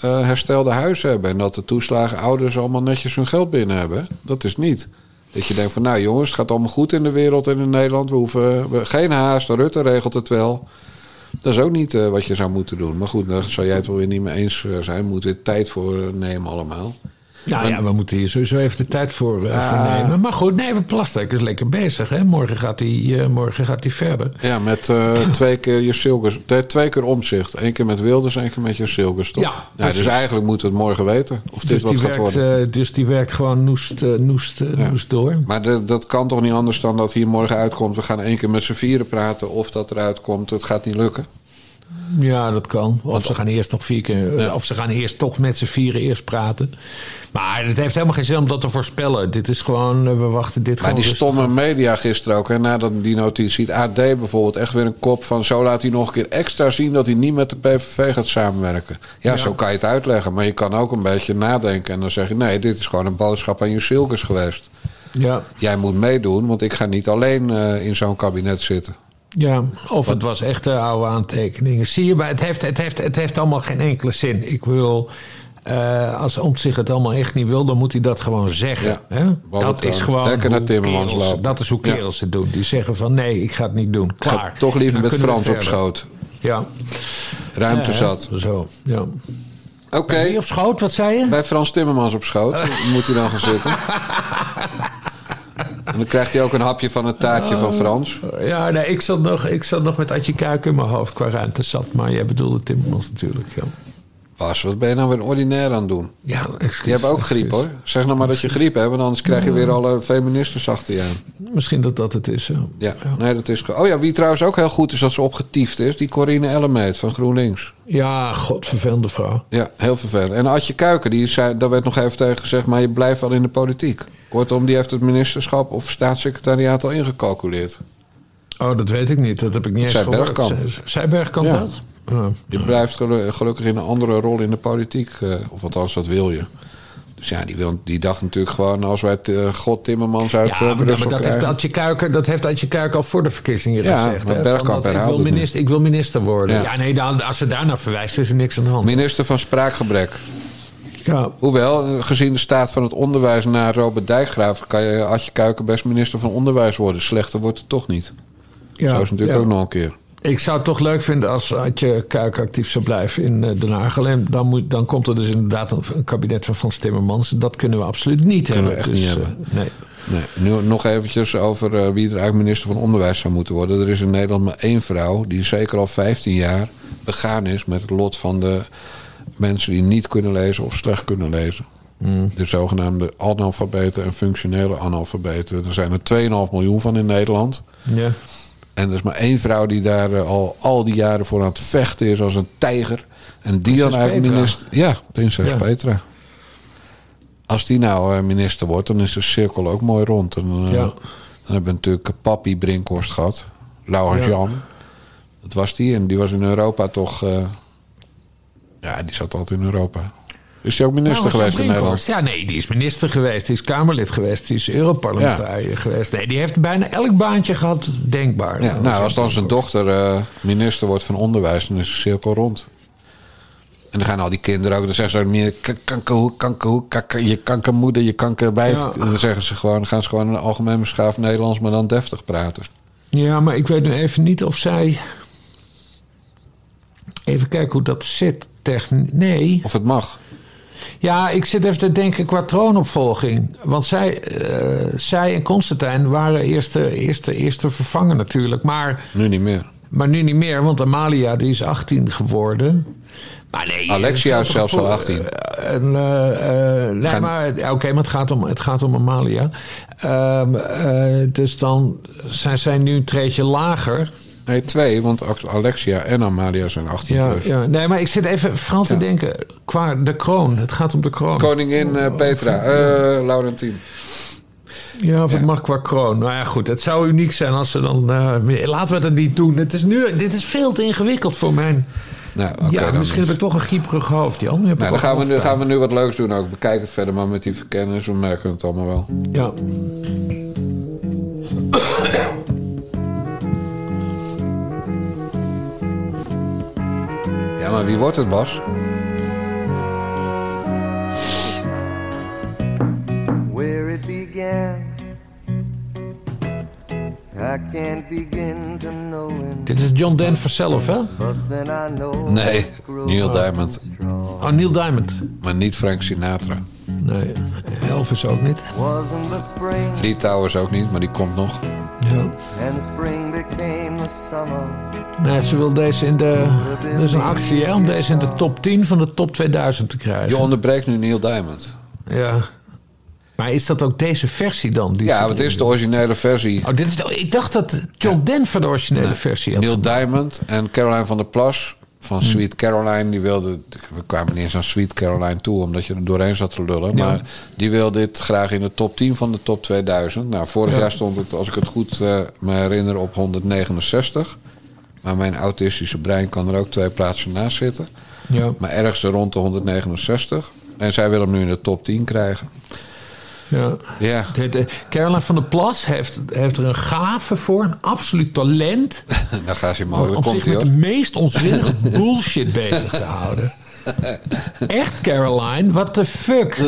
herstelde huizen hebben. En dat de toeslagen ouders allemaal netjes hun geld binnen hebben. Dat is niet. Dat je denkt van, nou jongens, het gaat allemaal goed in de wereld en in Nederland. We hoeven we, geen haast, Rutte regelt het wel. Dat is ook niet wat je zou moeten doen. Maar goed, daar zou jij het wel weer niet mee eens zijn. We moeten er tijd voor nemen allemaal. Ja, ja, we moeten hier sowieso even de tijd voor, uh, voor nemen. Maar goed, nee, Plastic is lekker bezig. Hè? Morgen, gaat hij, uh, morgen gaat hij verder. Ja, met uh, twee keer je. Twee keer omzicht. Eén keer met Wilders, één keer met je Silgers, toch? Ja, ja dus eigenlijk moeten we het morgen weten. Of dus dit wat gaat werkt, worden. dus die werkt gewoon noest, noest, ja. noest door. Maar de, dat kan toch niet anders dan dat hier morgen uitkomt... we gaan één keer met z'n vieren praten. Of dat eruit komt, het gaat niet lukken. Ja, dat kan. Of ze gaan eerst nog vier keer. Ja. Of ze gaan eerst toch met z'n vieren eerst praten. Maar het heeft helemaal geen zin om dat te voorspellen. Dit is gewoon, we wachten dit maar gewoon. die stomme media gisteren ook, hè, nadat die notitie. AD bijvoorbeeld, echt weer een kop van. Zo laat hij nog een keer extra zien dat hij niet met de PVV gaat samenwerken. Ja, ja, zo kan je het uitleggen. Maar je kan ook een beetje nadenken en dan zeg je: nee, dit is gewoon een boodschap aan je Silkers geweest. Ja. Jij moet meedoen, want ik ga niet alleen uh, in zo'n kabinet zitten. Ja, of het was echt uh, oude aantekeningen. Zie je, maar het heeft, het, heeft, het heeft allemaal geen enkele zin. Ik wil, uh, als Omtzigt het allemaal echt niet wil, dan moet hij dat gewoon zeggen. Ja, hè? Dat is gewoon Lekker naar Timmermans kerels, lopen. Dat is hoe kerels ja. het doen. Die zeggen van nee, ik ga het niet doen. Klaar. Toch liever met Frans op schoot. Ja. Ruimte ja, zat. Zo, ja. Oké. Okay. Op schoot, wat zei je? Bij Frans Timmermans op schoot moet hij dan gaan zitten. En dan krijgt hij ook een hapje van het taartje van Frans. Ja, nee, ik zat nog, ik zat nog met Adje Kuik in mijn hoofd qua ruimte zat. Maar jij bedoelde Timmermans natuurlijk, ja. Bas, wat ben je nou weer ordinair aan het doen? Ja, excuus. Je hebt ook griep hoor. Zeg nou maar dat je griep hebt, want anders krijg je weer alle feministes achter je aan. Misschien dat dat het is. Ja. Ja, nee, dat is. Oh ja, wie trouwens ook heel goed is dat ze opgetiefd is, die Corine Ellemeet van GroenLinks. Ja, god, vervelende vrouw. Ja, heel vervelend. En Adje Kuiken, die zei, daar werd nog even tegen gezegd, maar je blijft wel in de politiek. Kortom, die heeft het ministerschap of staatssecretariaat al ingecalculeerd. Oh, dat weet ik niet. Dat heb ik niet eens Zij gehoord. Bergkamp. Zij- Zij Bergkamp Ja. dat? Je blijft gelu- gelukkig in een andere rol in de politiek. eh, of althans, dat wil je. Dus ja, die, wil, die dacht natuurlijk gewoon... als wij het, eh, God Timmermans uit Ja, eh, maar, Brussel maar dat, heeft. Adje Kuiker, dat heeft al voor de verkiezingen Ja, gezegd. hè, Bergkamp dat ik, wil minister, ik wil minister worden. Ja. Ja, nee, dan, als ze daarnaar verwijst, is er niks aan de hand. Minister van spraakgebrek. Ja, Hoewel, gezien de staat van het onderwijs na Robert Dijkgraaf... kan je Adje Kuiken best minister van Onderwijs worden. Slechter wordt het toch niet. ja, Zo is natuurlijk ook nog een keer. Ik zou het toch leuk vinden als Adje Kuiker actief zou blijven in eh, Den Haag. Alleen dan, moet, dan komt er dus inderdaad een, een kabinet van Frans Timmermans. Dat kunnen we absoluut niet Kunnen we hebben. echt Dus, niet eh, hebben. nee. Nee, nu nog eventjes over eh, wie er eigenlijk minister van Onderwijs zou moeten worden. Er is in Nederland maar één vrouw die zeker al 15 jaar begaan is met het lot van de mensen die niet kunnen lezen of slecht kunnen lezen. De zogenaamde analfabeten en functionele analfabeten. Er zijn er 2,5 miljoen van in Nederland. Ja. En er is maar één vrouw die daar eh, al, al die jaren voor aan het vechten is als een tijger. En die dan eigenlijk minister. Ja, prinses Ja. Petra. Als die nou eh, minister wordt, dan is de cirkel ook mooi rond. En, eh. Dan hebben we natuurlijk Papi Brinkhorst gehad. Laurens Ja. Jan. Dat was die. En die was in Europa toch... ja, die zat altijd in Europa. Is die ook minister Nou, geweest in Nederland? Ja, nee, die is minister geweest, die is Kamerlid geweest, die is Europarlementariër geweest. Nee, die heeft bijna elk baantje gehad, denkbaar. Ja, nou, als dan zijn dochter eh, minister wordt van onderwijs, dan is de cirkel rond. En dan gaan al die kinderen ook, dan zeggen ze ook meer k- kankerhoek, kankerhoek, kanker, je kankermoeder, je kankerwijf. Ja. En dan zeggen ze gewoon, dan gaan ze gewoon een algemeen beschaafd Nederlands, maar dan deftig praten. Ja, maar ik weet nu even niet of zij... Even kijken hoe dat zit. Techn... Nee. Of het mag. Ja, ik zit even te denken qua troonopvolging. Want zij, eh, zij en Constantijn waren eerste, eerste, eerste vervangen natuurlijk. Maar, Nu niet meer. maar nu niet meer, want Amalia die is 18 geworden. Maar nee, Alexia het is zelfs al voor- 18. eh, en, eh, eh, nee, Gaan- maar oké, maar het gaat om, het gaat om Amalia. Ehm, eh, dus dan zijn zij nu een treedje lager. Nee, twee, want Alexia en Amalia zijn 18 Ja, plus. ja, nee, maar ik zit even vooral te Ja. denken qua de kroon. Het gaat om de kroon. Koningin eh, Petra, eh Laurentien. Ja, of het mag qua kroon. Nou ja, goed. Het zou uniek zijn als ze dan... meer- laten we het niet doen. Het is nu, dit is veel te ingewikkeld voor mijn... Nou, oké. ja, misschien heb ik toch een grieperig hoofd. Nu heb Nou, dan gaan we, nu, gaan we nu wat leuks doen ook. Bekijk het verder maar met die verkenners. We merken het allemaal wel. Ja. Maar wie wordt het, Bas? where it began. I can't begin to know him, Dit is John Denver zelf, hè? but then I know Nee, Neil Diamond. Oh, Neil Diamond. Maar niet Frank Sinatra. Nee, Elvis ook niet. Lee Towers ook niet, maar die komt nog. Ja. and spring became the summer. Nee, ze wil deze in de... Er is een actie, hè? Om deze in de top 10 van de top 2000 te krijgen. Je onderbreekt nu Neil Diamond. Ja. Maar is dat ook deze versie dan? Die Ja, wat is de originele versie? Oh, dit is de- ik dacht dat John Denver de originele versie had. Neil Diamond en Caroline van der Plas van Hmm. Sweet Caroline. Die wilde, we kwamen niet eens aan Sweet Caroline toe, omdat je er doorheen zat te lullen. Maar die wil dit graag in de top 10 van de top 2000. Nou, vorig Ja. jaar stond het, als ik het goed eh, me herinner, op 169. Maar mijn autistische brein kan er ook twee plaatsen naast zitten. Ja. Maar ergens er rond de 169. En zij wil hem nu in de top 10 krijgen. Ja. Ja, eh, Caroline van der Plas heeft, heeft er een gave voor, een absoluut talent. dan gaat hij maar. Om komt zich met de meest onzinnige bullshit bezig te houden. Echt, Caroline? What the fuck?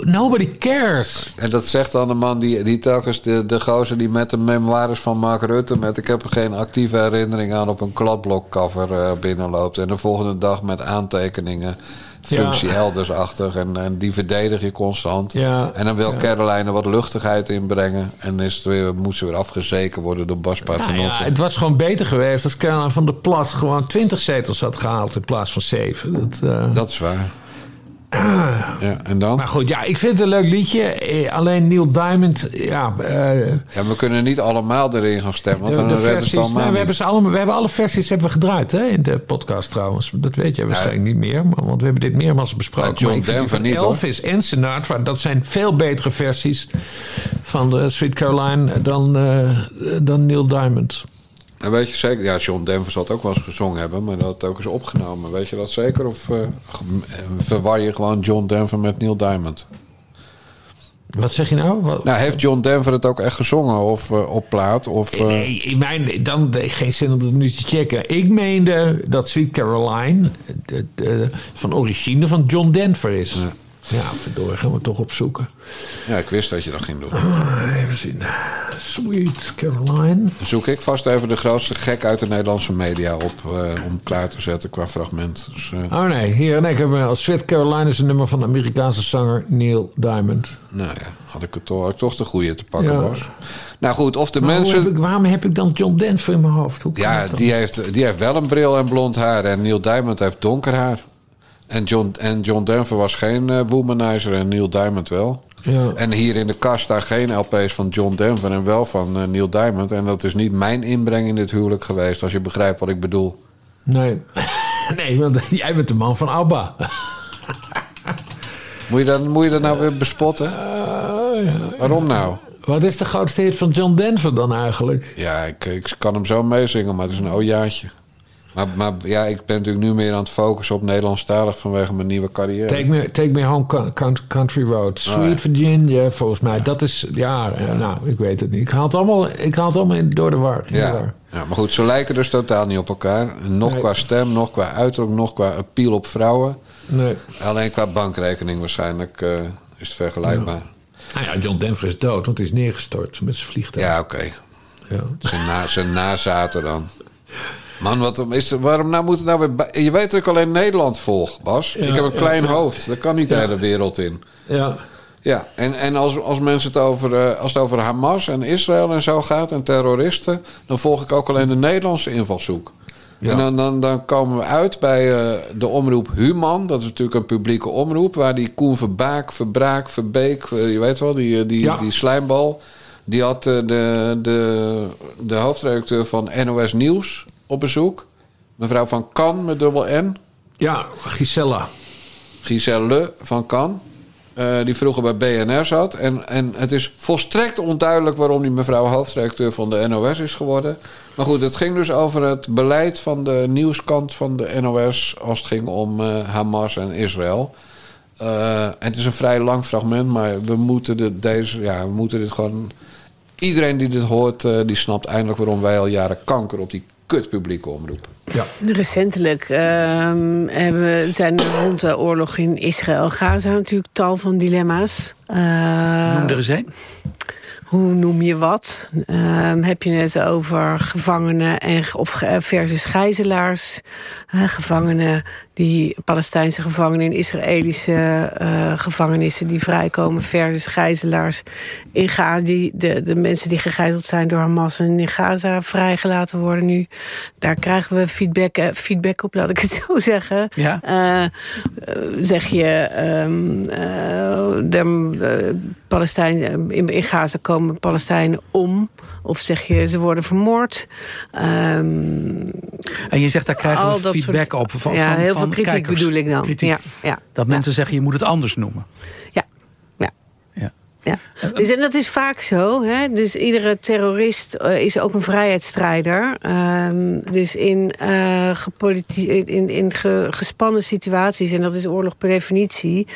Nobody cares. En dat zegt dan de man die, die telkens de, de gozer die met de memoires van Mark Rutte... met ik heb er geen actieve herinnering aan op een kladblokcover eh, binnenloopt. En de volgende dag met aantekeningen functie Ja. eldersachtig. En, en die verdedig je constant. Ja, En dan wil ja. Caroline er wat luchtigheid inbrengen. En is het weer, moet ze weer afgezeken worden door Bas Paternotte. ja, het was gewoon beter geweest als Caroline van der Plas gewoon 20 zetels had gehaald in plaats van 7. Dat, eh, Dat is waar. Ja, en dan? Maar goed, ja, ik vind het een leuk liedje. Eh, Alleen Neil Diamond, ja. eh, Ja, we kunnen niet allemaal erin gaan stemmen, want de, dan redden ze allemaal nou, we, hebben ze allemaal, we hebben alle versies hebben we gedraaid hè, in de podcast trouwens. Dat weet je waarschijnlijk niet meer, want we hebben dit meermaals besproken. Maar John Denver van niet, hoor. Elvis en Sinatra, dat zijn veel betere versies van de Sweet Caroline dan, eh, dan Neil Diamond. En weet je zeker, ja, John Denver zal het ook wel eens gezongen hebben, maar dat had het ook eens opgenomen. Weet je dat zeker? Of eh, verwar je gewoon John Denver met Neil Diamond? Wat zeg je nou? Wat- Nou, heeft John Denver het ook echt gezongen of eh, op plaat? Of, eh, Nee, in mijn, dan heeft geen zin om dat nu te checken. Ik meende dat Sweet Caroline de, de- van origine van John Denver is. Ja, verdorie, gaan we toch opzoeken. Ja, ik wist dat je dat ging doen. Even zien. Sweet Caroline. Dan zoek ik vast even de grootste gek uit de Nederlandse media op eh, om klaar te zetten qua fragment. Dus, eh, Oh nee, hier, nee, ik heb als Sweet Caroline is een nummer van de Amerikaanse zanger Neil Diamond. nou ja, had ik het toch, de goede te pakken Ja. was. Nou goed, of de Maar mensen... heb ik, waarom heb ik dan John Denver in mijn hoofd? Hoe Ja, die heeft, die heeft wel een bril en blond haar. En Neil Diamond heeft donker haar. En John, en John Denver was geen eh, womanizer en Neil Diamond wel. Ja. En hier in de kast staan geen LP's van John Denver en wel van eh, Neil Diamond. En dat is niet mijn inbreng in dit huwelijk geweest, als je begrijpt wat ik bedoel. Nee. nee, want jij bent de man van ABBA. Moet je dat, moet je dat nou weer bespotten? Ah, Waarom nou? Wat is de grootste hit van John Denver dan eigenlijk? Ja, ik, ik kan hem zo meezingen, maar het is een ojaatje. Maar, maar ja, ik ben natuurlijk nu meer aan het focussen op Nederlandstalig vanwege mijn nieuwe carrière. Take me, take me home Coun- Coun- country road. Sweet Oh, ja. Virginia, volgens mij. Dat is, ja, eh, nou, ik weet het niet. Ik haal het allemaal, ik haal het allemaal in, door de war. Ja. ja, maar goed, ze lijken dus totaal niet op elkaar. Nog Nee. qua stem, nog qua uiterlijk, nog qua appeal op vrouwen. Nee. Alleen qua bankrekening waarschijnlijk eh, is het vergelijkbaar. Nou ja, John Denver is dood, want hij is neergestort met zijn vliegtuig. Ja, oké. Ja. Zijn, na, zijn nazaten dan. Man, wat is er, waarom nou moet het nou weer... Je weet dat ik alleen Nederland volg, Bas. Ja, ik heb een klein ja. hoofd. Daar kan niet de hele wereld in. ja. Ja, en, en als, als mensen het over, eh, als het over Hamas en Israël en zo gaat en terroristen, dan volg ik ook alleen de Nederlandse invalshoek. Ja. En dan, dan, dan komen we uit bij eh, de omroep Human. Dat is natuurlijk een publieke omroep. Waar die Koen Verbaak, Verbraak, Verbeek, eh, je weet wel, die, die, Ja. die slijmbal. Die had de, de, de hoofdredacteur van NOS Nieuws op bezoek. Mevrouw van Kan met dubbel N. ja, Gisella. Giselle van Kan. eh, die vroeger bij BNR zat. En, en het is volstrekt onduidelijk waarom die mevrouw hoofdredacteur van de NOS is geworden. Maar goed, het ging dus over het beleid van de nieuwskant van de NOS als het ging om eh, Hamas en Israël. Eh, het is een vrij lang fragment, maar we moeten, dit, deze, ja, we moeten dit gewoon. Iedereen die dit hoort, die snapt eindelijk waarom wij al jaren kanker op die kut publieke omroep. Ja. Recentelijk ehm, hebben, we- zijn er rond de oorlog in Israël-Gaza natuurlijk tal van dilemma's. Eh, Noem er eens een. hoe noem je wat? Ehm, heb je het over gevangenen en, of versus gijzelaars? Eh, gevangenen die Palestijnse gevangenen in Israëlische eh, gevangenissen die vrijkomen versus gijzelaars in Gaza. Die, de, de mensen die gegijzeld zijn door Hamas en in Gaza vrijgelaten worden nu. Daar krijgen we feedback, eh, feedback op, laat ik het zo zeggen. Ja. Eh, zeg je, ehm eh, de Palestijnen in, in Gaza komen Palestijnen om, of zeg je ze worden vermoord. Ehm, En je zegt, daar krijgen we dat feedback soort- op van, ja, heel van veel kritiek bedoel ik dan. Kritiek. Ja, ja, Dat mensen zeggen, je moet het anders noemen. ja, ja. Ja. Ja. Dus, en dat is vaak zo. Hè? Dus iedere terrorist eh, is ook een vrijheidsstrijder. Ehm, dus in, gepoliti- in, in, in ge- gespannen situaties, en dat is oorlog per definitie,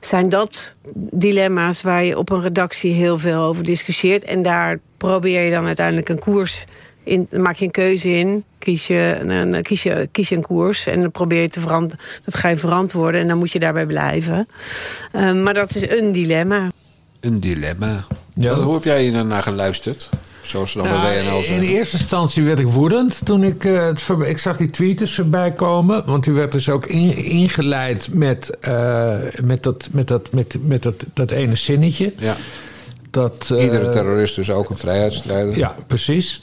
zijn dat dilemma's waar je op een redactie heel veel over discussieert. En daar probeer je dan uiteindelijk een koers in, dan maak je een keuze in, kies je een, kies je, kies je een koers en dan probeer je te verant, dat ga je verantwoorden en dan moet je daarbij blijven. Ehm, maar dat is een dilemma. Een dilemma. Ja. Hoe heb jij hier naar geluisterd? Zoals ze dan Nou, bij WNL in zeggen. eerste instantie werd ik woedend toen ik, eh, het ik zag die tweets voorbij komen. Want die werd dus ook in- ingeleid met, eh, met, dat, met, dat, met, met dat, dat ene zinnetje. Ja. Dat, eh, Iedere terrorist is ook een vrijheidsstrijder. Ja, precies.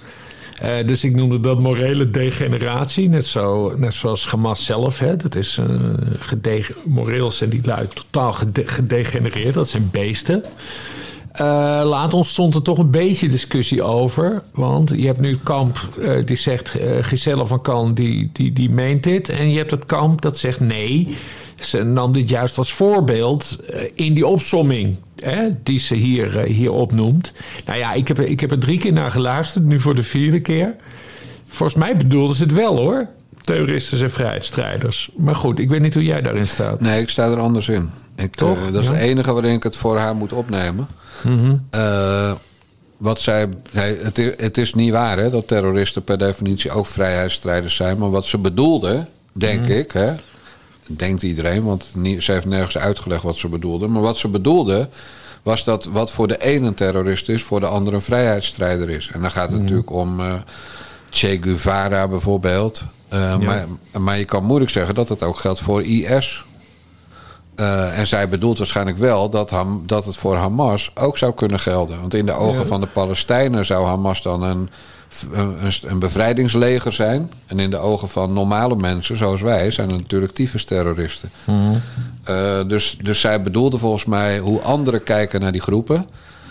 Eh, dus ik noemde dat morele degeneratie. Net, zo, net zoals Hamas zelf. Hè. Dat is uh, gedege- moreel zijn die lui totaal gede- gedegenereerd. Dat zijn beesten. Uh, later ontstond er toch een beetje discussie over. Want je hebt nu het kamp die zegt... Giselle van Kan die, die, die meent dit. En je hebt het kamp dat zegt nee. Ze nam dit juist als voorbeeld in die opsomming... Hè, die ze hier, hier opnoemt. Nou ja, ik heb, ik heb er drie keer naar geluisterd. Nu voor de vierde keer. Volgens mij bedoelden ze het wel hoor. Terroristen en vrijheidsstrijders. Maar goed, ik weet niet hoe jij daarin staat. Nee, ik sta er anders in. Ik, Toch? dat is Ja. het enige waarin ik het voor haar moet opnemen. Uh, wat zij, het, is, het is niet waar hè, dat terroristen per definitie ook vrijheidsstrijders zijn. Maar wat ze bedoelde, denk ik, hè, denkt iedereen, want ze heeft nergens uitgelegd wat ze bedoelde. Maar wat ze bedoelde was dat wat voor de ene een terrorist is, voor de andere een vrijheidsstrijder is. En dan gaat het natuurlijk om uh, Che Guevara bijvoorbeeld. Uh, maar, maar je kan moeilijk zeggen dat het ook geldt voor IS. Uh, en zij bedoelt waarschijnlijk wel dat, Ham, dat het voor Hamas ook zou kunnen gelden. Want in de ogen Ja. van de Palestijnen zou Hamas dan een, een, bevrijdingsleger zijn. En in de ogen van normale mensen, zoals wij, zijn het natuurlijk tyfusterroristen. Uh, dus, dus zij bedoelde volgens mij hoe anderen kijken naar die groepen.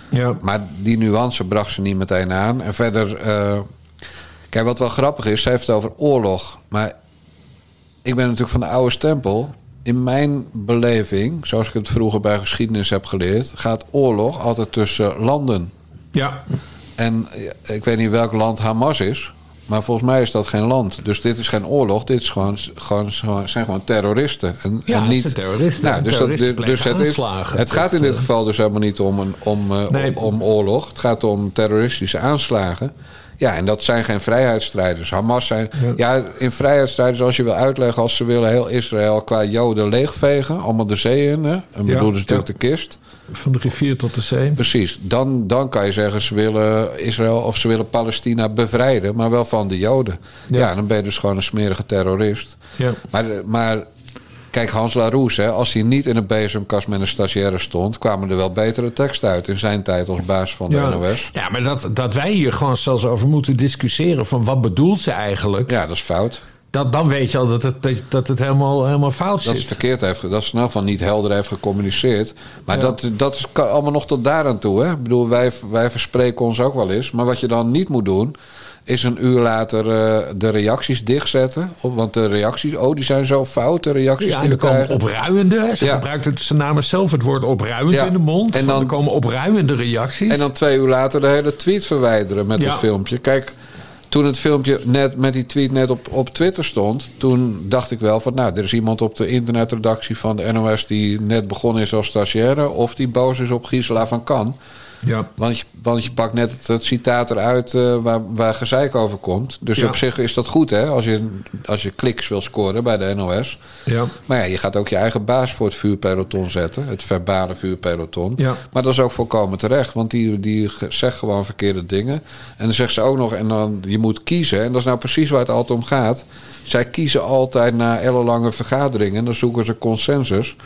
Ja. Maar die nuance bracht ze niet meteen aan. En verder, eh, kijk, wat wel grappig is, zij heeft het over oorlog. Maar ik ben natuurlijk van de oude stempel. In mijn beleving, zoals ik het vroeger bij geschiedenis heb geleerd, gaat oorlog altijd tussen landen. ja. En eh, ik weet niet welk land Hamas is. Maar volgens mij is dat geen land. Dus dit is geen oorlog. Dit is gewoon, gewoon, zijn gewoon terroristen. En, Ja, en het niet, zijn terroristen. Nou, dus dat, Terroristen dus plegen het, is, het gaat in Dat, dit eh, geval dus helemaal niet om, een, om, eh, Nee. om, om oorlog. Het gaat om terroristische aanslagen. Ja, en dat zijn geen vrijheidsstrijders. Hamas zijn... Ja, in vrijheidsstrijders, als je wil uitleggen... als ze willen heel Israël qua joden leegvegen... allemaal de zee in, hè? En Ja, bedoelen ze natuurlijk ja. de kist. Van de rivier tot de zee. Precies. Dan, dan kan je zeggen ze willen Israël of ze willen Palestina bevrijden, maar wel van de Joden. Ja. Ja, dan ben je dus gewoon een smerige terrorist. Ja. Maar, maar kijk, Hans Larouse, hè, als hij niet in een bezemkast met een stagiaire stond, kwamen er wel betere teksten uit in zijn tijd als baas van de Ja. NOS. ja, maar dat, dat wij hier gewoon zelfs over moeten discussiëren... van wat bedoelt ze eigenlijk... Ja, dat is fout. Dat, dan weet je al dat het, dat, dat het helemaal, helemaal fout Dat zit. is verkeerd heeft, dat is nou van niet helder heeft gecommuniceerd. Maar Ja. dat, dat is allemaal nog tot daaraan toe. Hè? Ik bedoel, wij, wij verspreken ons ook wel eens. Maar wat je dan niet moet doen, is een uur later eh, de reacties dichtzetten. Op, want de reacties, oh, die zijn zo fout, de reacties Ja, die er komen opruiende. Ze Ja. gebruikt het, ze namen zelf het woord opruiend Ja. in de mond. En dan- er komen opruiende reacties. En dan twee uur later de hele tweet verwijderen met het filmpje. Kijk, toen het filmpje net met die tweet net op, op Twitter stond, toen dacht ik wel van, nou, er is iemand op de internetredactie van de NOS die net begonnen is als stagiaire, of die boos is op Gisela van Kan. Ja. Want je, want je pakt net het, het citaat eruit eh, waar, waar gezeik over komt. Dus Ja. op zich is dat goed, hè? Als je, als je kliks wil scoren bij de NOS. Ja. Maar ja, je gaat ook je eigen baas voor het vuurpeloton zetten. Het verbale vuurpeloton. Ja. Maar dat is ook volkomen terecht. Want die, die zegt gewoon verkeerde dingen. En dan zegt ze ook nog, en dan je moet kiezen. En dat is nou precies waar het altijd om gaat. Zij kiezen altijd na ellenlange vergaderingen. En dan zoeken ze consensus.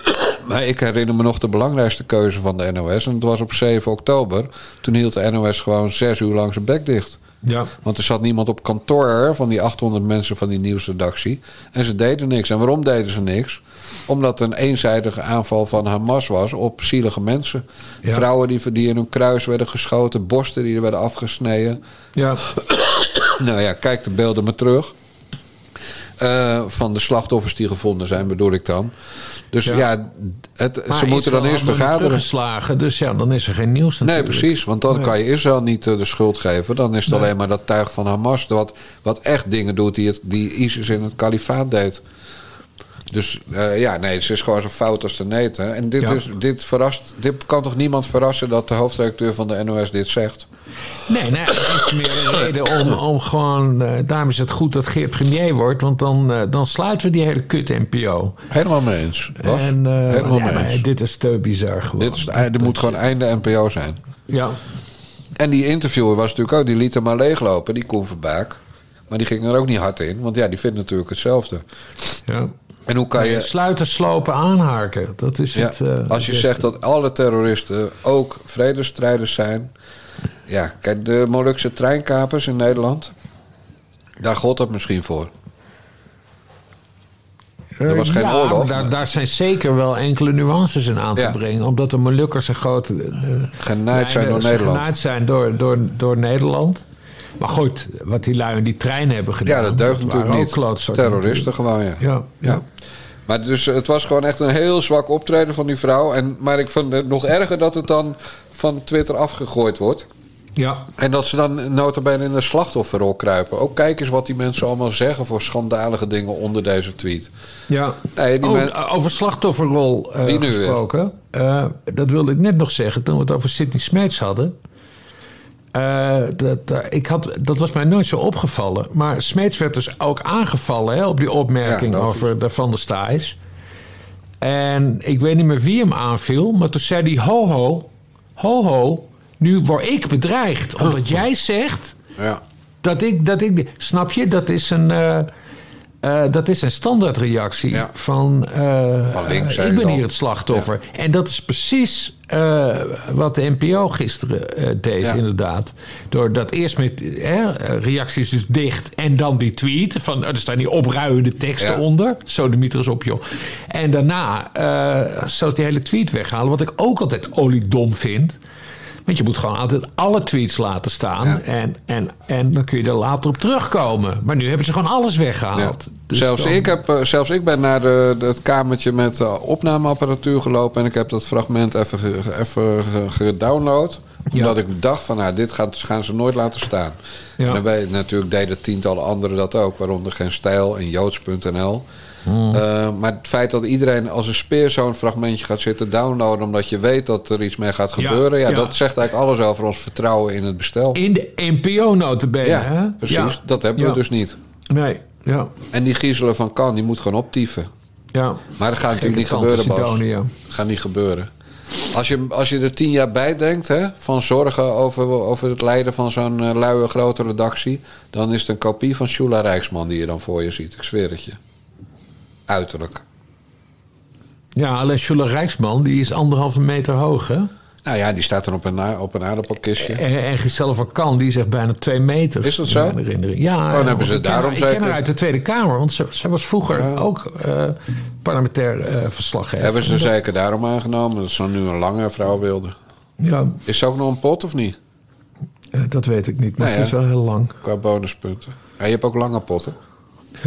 Maar ik herinner me nog de belangrijkste keuze van de NOS. En dat was op 7 oktober. Toen hield de NOS gewoon zes uur lang zijn bek dicht. Ja. Want er zat niemand op kantoor van die 800 mensen van die nieuwsredactie. En ze deden niks. En waarom deden ze niks? Omdat een eenzijdige aanval van Hamas was op zielige mensen. Ja. Vrouwen die, die in hun kruis werden geschoten, borsten die er werden afgesneden. Ja. Nou ja, kijk de beelden maar terug. Eh, van de slachtoffers die gevonden zijn, bedoel ik dan. Dus Ja. ja, het, ze moeten dan eerst vergaderen. teruggeslagen, dus ja, dan is er geen nieuws Nee, natuurlijk. precies. Want dan Nee. kan je Israël niet eh, de schuld geven. Dan is het Nee. alleen maar dat tuig van Hamas... Wat, wat echt dingen doet die, het, die ISIS in het kalifaat deed. Dus eh, ja, nee, het is gewoon zo fout als de neet. Hè. En dit, Ja. is, dit, verrast, dit kan toch niemand verrassen... dat de hoofdredacteur van de NOS dit zegt? Nee, nee, dat is meer een reden om, om gewoon... eh, daarom is het goed dat Geert premier wordt... want dan, eh, dan sluiten we die hele kut-NPO. Helemaal mee eens. Bas. En, Helemaal ja, mee maar eens. dit is te bizar gewoon. Dit is, het er moet gewoon einde NPO zijn. Ja, En die interviewer was natuurlijk ook, die liet hem maar leeglopen, die Koen Verbaak. Maar die ging er ook niet hard in, want ja, die vindt natuurlijk hetzelfde. Ja. En hoe kan je... Sluiten, slopen, aanhaken. Dat is Ja, het. eh, als je beste. zegt dat alle terroristen ook vredesstrijders zijn. Ja, kijk, de Molukse treinkapers in Nederland. Daar god het misschien voor. er was geen ja, oorlog, Daar, maar- daar zijn zeker wel enkele nuances in aan Ja. te brengen. Omdat de Molukkers een grote. eh, Genaaid zijn door Nederland. genaaid zijn door, door, door Nederland. Maar goed, wat die lui in die trein hebben gedaan. Ja, dat deugt natuurlijk niet. Terroristen gewoon, ja. Ja, ja. Maar dus, het was gewoon echt een heel zwak optreden van die vrouw. En, maar ik vind het nog erger dat het dan van Twitter afgegooid wordt. Ja, En dat ze dan notabene in de slachtofferrol kruipen. Ook kijk eens wat die mensen allemaal zeggen voor schandalige dingen onder deze tweet. ja. Nee, die Oh, men- over slachtofferrol eh, gesproken. Eh, dat wilde ik net nog zeggen toen we het over Sidney Smeets hadden. Eh, dat, eh, ik had, dat was mij nooit zo opgevallen. Maar Smeets werd dus ook aangevallen hè, op die opmerking Ja, over de Van der Staaijs. En ik weet niet meer wie hem aanviel. Maar toen zei hij: Ho, ho, ho, ho. Nu word ik bedreigd. Omdat jij zegt ja. dat ik, dat ik. Snap je? Dat is een. eh, eh, dat is een standaardreactie Ja. van. eh, Van links, zei ik ben hier het slachtoffer. En dat is precies wat de NPO gisteren deed, Ja. inderdaad. Doordat eerst met reacties dus dicht en dan die tweet. Van, oh, er staan die opruiende teksten onder. Zo de mieter is op, joh. En daarna zelfs die hele tweet weghalen. Wat ik ook altijd oliedom vind. Want je moet gewoon altijd alle tweets laten staan. Ja. En, en, en dan kun je er later op terugkomen. Maar nu hebben ze gewoon alles Ja. weggehaald. Dus zelfs, dan- ik heb, eh, zelfs ik ben naar de, het kamertje met eh, opnameapparatuur gelopen. En ik heb dat fragment even, ge- even ge- gedownload. Ja. Omdat ik dacht van, nou, dit gaat, gaan ze nooit laten staan. En weet, natuurlijk deden tientallen anderen dat ook. Waaronder Geen Stijl en Joods.nl. Hmm. Eh, maar het feit dat iedereen als een speer zo'n fragmentje gaat zitten downloaden... omdat je weet dat er iets mee gaat gebeuren... Ja, ja. dat zegt eigenlijk alles over ons vertrouwen in het bestel. In de NPO notabene, ja, hè? precies. Dat hebben we dus niet. Nee, ja. En die giezelen van Kan, die moet gewoon optieven. ja. Maar dat gaat natuurlijk niet gebeuren, Bas. Dat gaat niet gebeuren. Als je, als je er tien jaar bij denkt, hè, van zorgen over, over het leiden van zo'n eh, luie grote redactie... dan is het een kopie van Shula Rijksman die je dan voor je ziet. Ik zweer het je. Uiterlijk. Ja, alleen Schuller Rijksman, die is anderhalve meter hoog, hè? Nou ja, die staat dan op een, op een aardappelkistje. En, en Giselle van Kan, die zegt bijna twee meter. Is dat zo? herinnering. Ja, dan hebben ze want ik ken daarom Ik ken haar uit de Tweede Kamer, want ze, ze was vroeger ook eh, parlementair eh, verslaggever. Hebben ze zeker daarom aangenomen dat ze nu een lange vrouw wilde. Ja, Is ze ook nog een pot of niet? eh, dat weet ik niet, maar Nee, ze is wel heel lang. Qua bonuspunten. Ja, je hebt ook lange potten.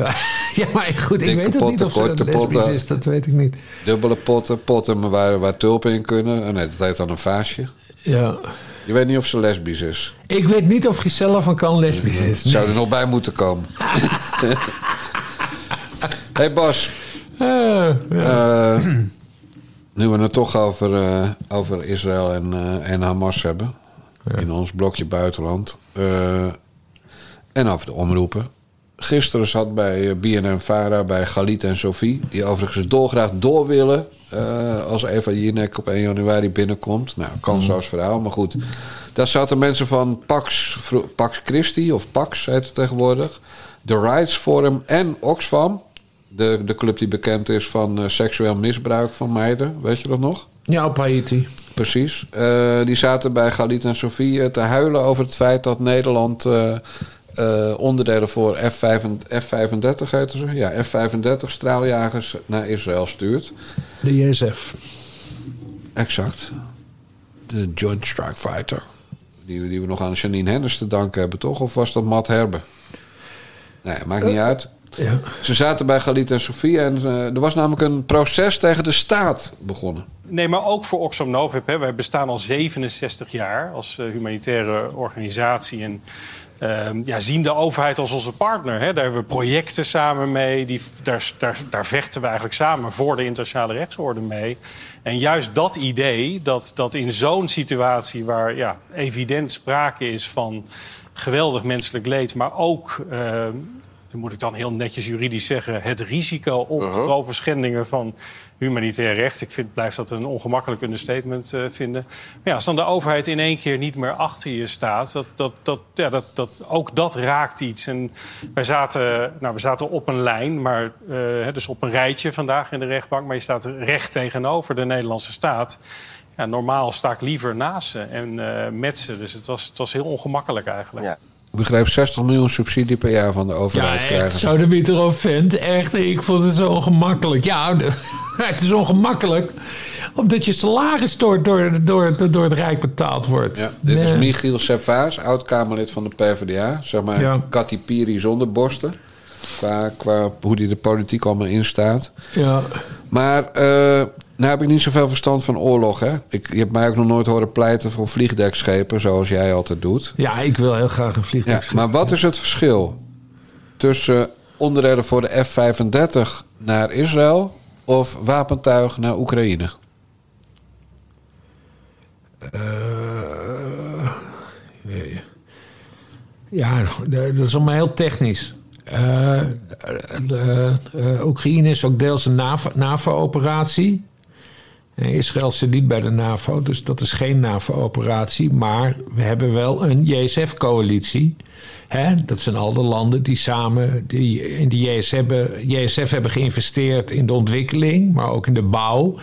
ja, maar goed, ik weet het niet of ze korte lesbisch potten. is, dat weet ik niet. Dubbele potten, potten waar, waar tulpen in kunnen. Oh nee, dat heet dan een vaasje. Ja. Je weet niet of ze lesbisch is. Ik weet niet of Giselle van Kan lesbisch is. Zou er nog bij moeten komen. hey Bas, Eh, ja. eh, nu we het toch over, eh, over Israël en, en Hamas hebben. In ons blokje buitenland. en over de omroepen. Gisteren zat bij eh, BNN Vara bij Galit en Sophie. Die overigens dolgraag door willen. eh, als Eva Jinek op 1 januari binnenkomt. Nou, kansloos verhaal, maar goed. Daar zaten mensen van Pax, Pax Christi, of Pax heet het tegenwoordig. The Rights Forum en Oxfam. De, de club die bekend is van eh, seksueel misbruik van meiden. Weet je dat nog? ja, op Haiti. Precies. Die zaten bij Galit en Sofie te huilen over het feit dat Nederland eh, eh, onderdelen voor F-35, F-35 heten ze? Ja, F-35 straaljagers naar Israël stuurt. De JSF. Exact. De Joint Strike Fighter. Die, we- die we nog aan Janine Hennis te danken hebben, toch? Of was dat Matt Herbe? Nee, maakt niet uit. Ja. Ze zaten bij Galit en Sofie en eh, er was namelijk een proces tegen de staat begonnen. Nee, maar ook voor Oxfam Novib. Hè. Wij bestaan al 67 jaar als eh, humanitaire organisatie. En ehm, ja, zien de overheid als onze partner. Hè. Daar hebben we projecten samen mee. Die, daar, daar, daar vechten we eigenlijk samen voor de internationale rechtsorde mee. En juist dat idee, dat, dat in zo'n situatie... waar ja, evident sprake is van geweldig menselijk leed... maar ook ehm, dan moet ik dan heel netjes juridisch zeggen, het risico op grove schendingen van humanitair recht. Ik vind, blijf dat een ongemakkelijk understatement eh, vinden. Maar ja, als dan de overheid in één keer niet meer achter je staat, dat, dat, dat, ja, dat, dat, ook dat raakt iets. En wij zaten, nou, we zaten op een lijn, maar, eh, hè, dus op een rijtje vandaag in de rechtbank, maar je staat recht tegenover de Nederlandse staat. Ja, normaal sta ik liever naast ze en eh, met ze. Dus het was, het was heel ongemakkelijk eigenlijk. Ja. Ik begreep 60 miljoen subsidie per jaar van de Ja, overheid echt, krijgen. zo de Mieter of vent. Echt, ik vond het zo ongemakkelijk. Ja, het is ongemakkelijk. Omdat je salaris door, door, door, door het Rijk betaald wordt. Ja, dit is. Michiel Servaas, oud-Kamerlid van de PvdA. Zeg maar Ja. Katy Piri zonder borsten. Qua, qua hoe die de politiek allemaal instaat. Ja. Maar eh nou heb ik niet zoveel verstand van oorlog. Hè? Ik, je hebt mij ook nog nooit horen pleiten voor vliegdekschepen, zoals jij altijd doet. ja, ik wil heel graag een Ja, vliegtuig. maar wat is het verschil tussen onderdelen voor de F-35 naar Israël of wapentuig naar Oekraïne? Ja, de- dat is allemaal heel technisch. Eh, de, eh, Oekraïne is ook deels een NAVO- NAVO-operatie. Eh, Israël zit niet bij de NAVO, dus dat is geen NAVO-operatie. Maar we hebben wel een JSF-coalitie. Dat zijn al de landen die samen die in de JSF hebben, JSF hebben geïnvesteerd in de ontwikkeling, maar ook in de bouw.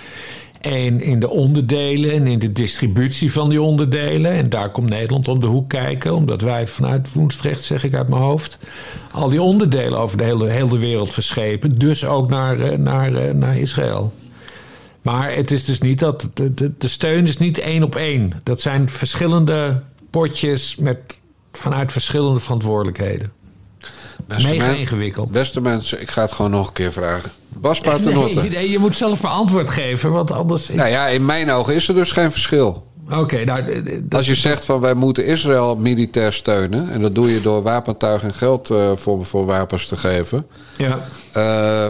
En in de onderdelen en in de distributie van die onderdelen. En daar komt Nederland om de hoek kijken. Omdat wij vanuit Woensdrecht, zeg ik uit mijn hoofd... al die onderdelen over de hele, hele wereld verschepen. Dus ook naar, eh, naar, eh, naar Israël. Maar het is dus niet dat... De, de, de steun is niet één op één. Dat zijn verschillende potjes met vanuit verschillende verantwoordelijkheden. Beste Mega men- ingewikkeld. Beste mensen, ik ga het gewoon nog een keer vragen. Bas Paternotte. Nee, nee, je moet zelf maar antwoord geven, want anders... Nou ja, in mijn ogen is er dus geen verschil. Oké, nou... Als je zegt van wij moeten Israël militair steunen... en dat doe je door wapentuig en geld eh, voor, voor wapens te geven... Ja. eh,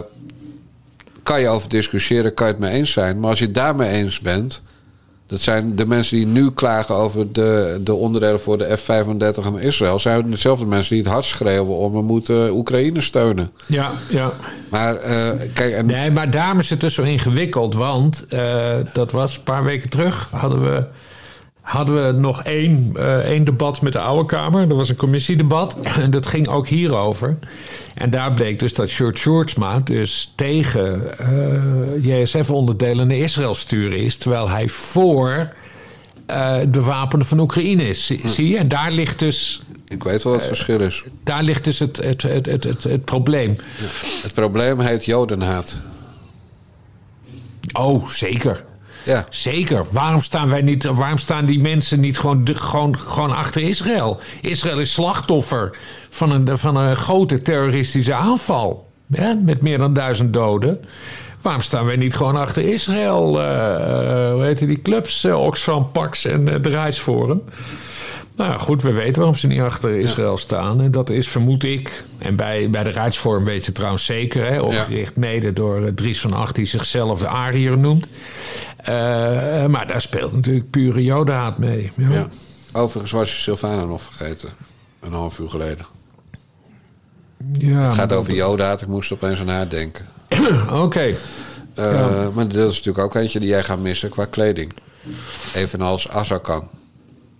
kan je over discussiëren, kan je het mee eens zijn. Maar als je het daarmee eens bent... dat zijn de mensen die nu klagen over de, de onderdelen voor de F-35 en Israël... zijn dezelfde mensen die het hard schreeuwen om we moeten Oekraïne steunen. Ja, ja. Maar eh, kijk, en Nee, maar daarom is het dus zo ingewikkeld. Want eh, dat was een paar weken terug. Hadden we, hadden we nog één, eh, één debat met de Oude Kamer. Dat was een commissiedebat. En dat ging ook hierover. En daar bleek dus dat George Shortsma dus tegen eh, JSF-onderdelen naar Israël sturen is. Terwijl hij voor eh, het bewapenen van Oekraïne is. Zie- Zie je? En daar ligt dus, ik weet wel wat het verschil is. daar ligt dus het, het, het, het, het, het probleem. Het probleem heet jodenhaat. Oh, zeker. Ja, Zeker. Waarom staan, wij niet, waarom staan die mensen niet gewoon, gewoon, gewoon achter Israël? Israël is slachtoffer van een, van een grote terroristische aanval. Met meer dan duizend doden. Waarom staan wij niet gewoon achter Israël? eh, hoe heet die clubs? eh, Oxfam, Pax en eh, de Reisforum. Nou goed, we weten waarom ze niet achter Israël staan. En dat is, vermoed ik, en bij, bij de Rijksvorm weet je trouwens zeker... Hè, opgericht mede door eh, Dries van Acht, die zichzelf de Ariër noemt. Eh, maar daar speelt natuurlijk pure jodenhaat mee. Ja. ja. Overigens was je Sylvana nog vergeten. Een half uur geleden. Ja, Het gaat over jodenhaat. Ik moest opeens aan haar denken. Oké. Eh. Maar dat is natuurlijk ook eentje die jij gaat missen qua kleding. Evenals Azarkan.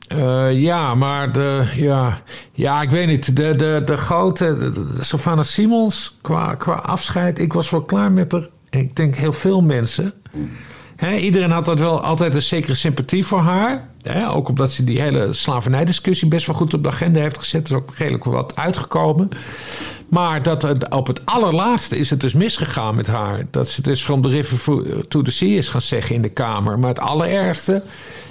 Eh, ja, maar ja, ja, ik weet niet. De, de, de grote, Sylvana Simons, qua, qua afscheid, ik was wel klaar met haar. Ik denk heel veel mensen. Iedereen had dat wel altijd een zekere sympathie voor haar. Ook omdat ze die hele slavernijdiscussie best wel goed op de agenda heeft gezet. Er is ook redelijk wat uitgekomen. Maar dat, het- op het allerlaatste is het dus misgegaan met haar. Dat ze dus from the river to the sea is gaan zeggen in de Kamer. Maar het allerergste...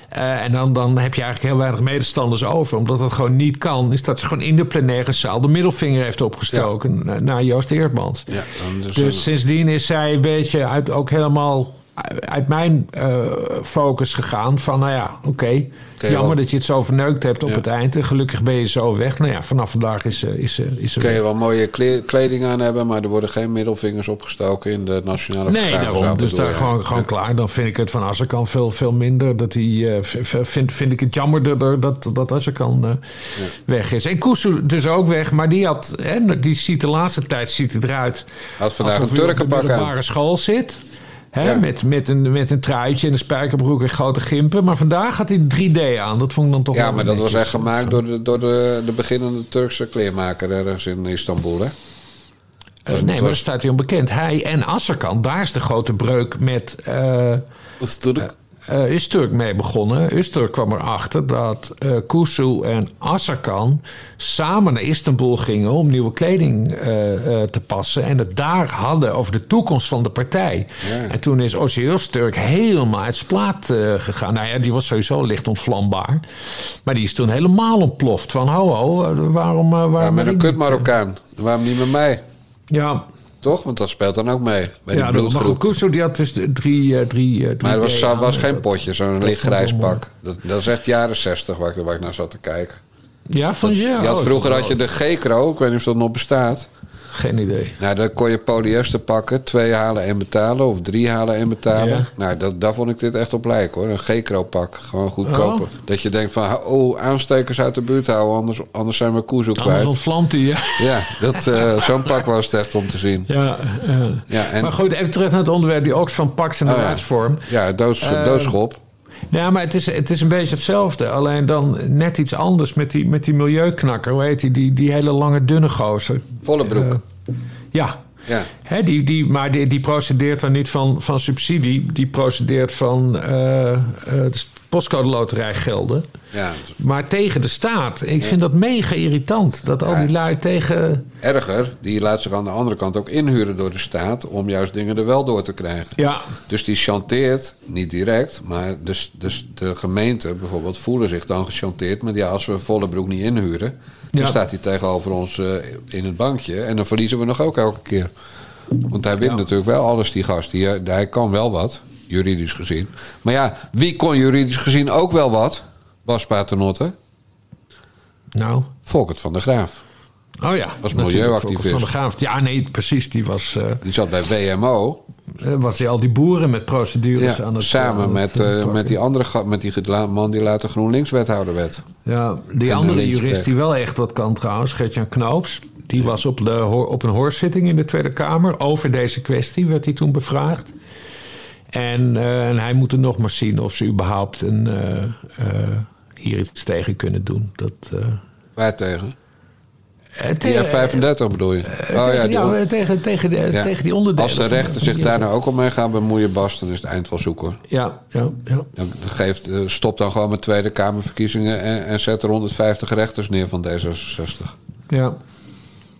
eh, en dan, dan heb je eigenlijk heel weinig medestanders over. Omdat dat gewoon niet kan. Is dat ze gewoon in de plenaire zaal de middelvinger heeft opgestoken. na- Naar Joost Eerdmans. Ja, dus Dus sindsdien is zij een beetje uit, ook helemaal uit mijn eh, focus gegaan van, nou ja, oké, jammer wel- dat je het zo verneukt hebt op Ja. het eind. En gelukkig ben je zo weg. Nou ja, vanaf vandaag is, eh, is, eh, is er Kun je wel mooie kle- kleding aan hebben, maar er worden geen middelvingers opgestoken in de nationale Nee, daarom. Dus daar gewoon, gewoon klaar. Dan vind ik het van Azarkan veel, veel minder. Dat v- vind, vind ik het jammerder dat, dat Azarkan eh weg is. En Kusu dus ook weg. Maar die, had, hè, die ziet de laatste tijd ziet het eruit. Had vandaag een hij op de Turkenpak aan. middelbare school zit. Hè, Ja. met, met, een, met een truitje en een spijkerbroek en grote gimpen. Maar vandaag had hij 3D aan. Dat vond ik dan toch Ja, maar dat was echt gemaakt door de, door de, de beginnende Turkse kleermaker ergens in Istanbul, hè? Eh, nee, maar dat staat hij onbekend. Hij en Azarkan, daar is de grote breuk met... eh Eh Usturk mee begonnen. Usturk kwam erachter dat Kusu en Azarkan samen naar Istanbul gingen om nieuwe kleding eh, te passen. En het daar hadden over de toekomst van de partij. Ja. En toen is Usturk helemaal uit zijn plaat gegaan. Nou ja, die was sowieso licht ontvlambaar. Maar die is toen helemaal ontploft. Van ho, ho, waarom... waarom Ja, met een kut Marokkaan. Waarom niet met mij? Ja, Toch? Want dat speelt dan ook mee. Bij die ja dat- maar goed, die had dus drie... eh, drie, eh, drie Maar het was, D aan. was geen potje, zo'n dat licht vond ik grijs wel mooi. pak. Dat, dat is echt jaren zestig waar ik, waar ik naar zat te kijken. Ja, vond je? Je Oh, had, ik vroeger had je de G-Kro, ik weet niet of dat nog bestaat. Geen idee. Nou, dan kon je polyester pakken, twee halen en betalen, of drie halen en betalen. Ja. Nou, dat, daar vond ik dit echt op lijken hoor. Een G-Kro pak, gewoon goedkoper. Oh. Dat je denkt van, oh, aanstekers uit de buurt houden, anders, anders zijn we koezo Anders kwijt. ontvlamt hij, ja. Ja, dat, eh, zo'n pak was het echt om te zien. Ja, ja. Ja, en, Maar goed, even terug naar het onderwerp, die Oxfam Pax en de Oh ja. ja doods, Eh, doodschop. Ja, maar het is, het is een beetje hetzelfde. Alleen dan net iets anders met die, met die milieuknakker. Hoe heet die? Die, die hele lange, dunne gozer. Volle broek. Ja, ja. Hè, die, die, maar die, die procedeert dan niet van, van subsidie. Die procedeert van de postcode loterijgelden. ja, Maar tegen de staat. Ik vind dat mega irritant. Dat al die lui tegen... erger, die laat zich aan de andere kant ook inhuren door de staat... om juist dingen er wel door te krijgen. Ja, Dus die chanteert, niet direct, maar dus, dus de gemeente bijvoorbeeld voelen zich dan gechanteerd. Maar ja, als we volle broek niet inhuren, dan Ja. staat hij tegenover ons eh, in het bankje. En dan verliezen we nog ook elke keer. Want hij wint Ja. natuurlijk wel alles, die gast. Die, eh, hij kan wel wat, juridisch gezien. Maar ja, wie kon juridisch gezien ook wel wat? Bas Paternotte, nou... Volkert van der Graaf. Oh ja, Als milieuactivist. Van de Graaf. Ja, nee, precies. Die was, eh, Die zat bij WMO. Eh, was die al die boeren met procedures Ja, aan het... samen aan met, het, eh, eh, met die andere met die man die later GroenLinks-wethouder werd. Ja, die En andere de jurist die wel echt wat kan trouwens, Gertjan Knoops. Die was op, de, op een hoorzitting in de Tweede Kamer. Over deze kwestie werd hij toen bevraagd. En, eh, en hij moet er nog maar zien of ze überhaupt een, eh, eh, hier iets tegen kunnen doen. Dat, eh, Waar tegen? Eh, Die tegen- F35 bedoel je? eh, oh tegen, ja, die, tegen, tegen, de, ja. tegen die onderdelen. Als de rechter zich daar nou ook al mee gaat bemoeien, Bas, dan is het eind wel zoek hoor. Ja, ja, ja. Dan geeft, eh, stop dan gewoon met Tweede Kamerverkiezingen en, en zet er 150 rechters neer van D66. ja.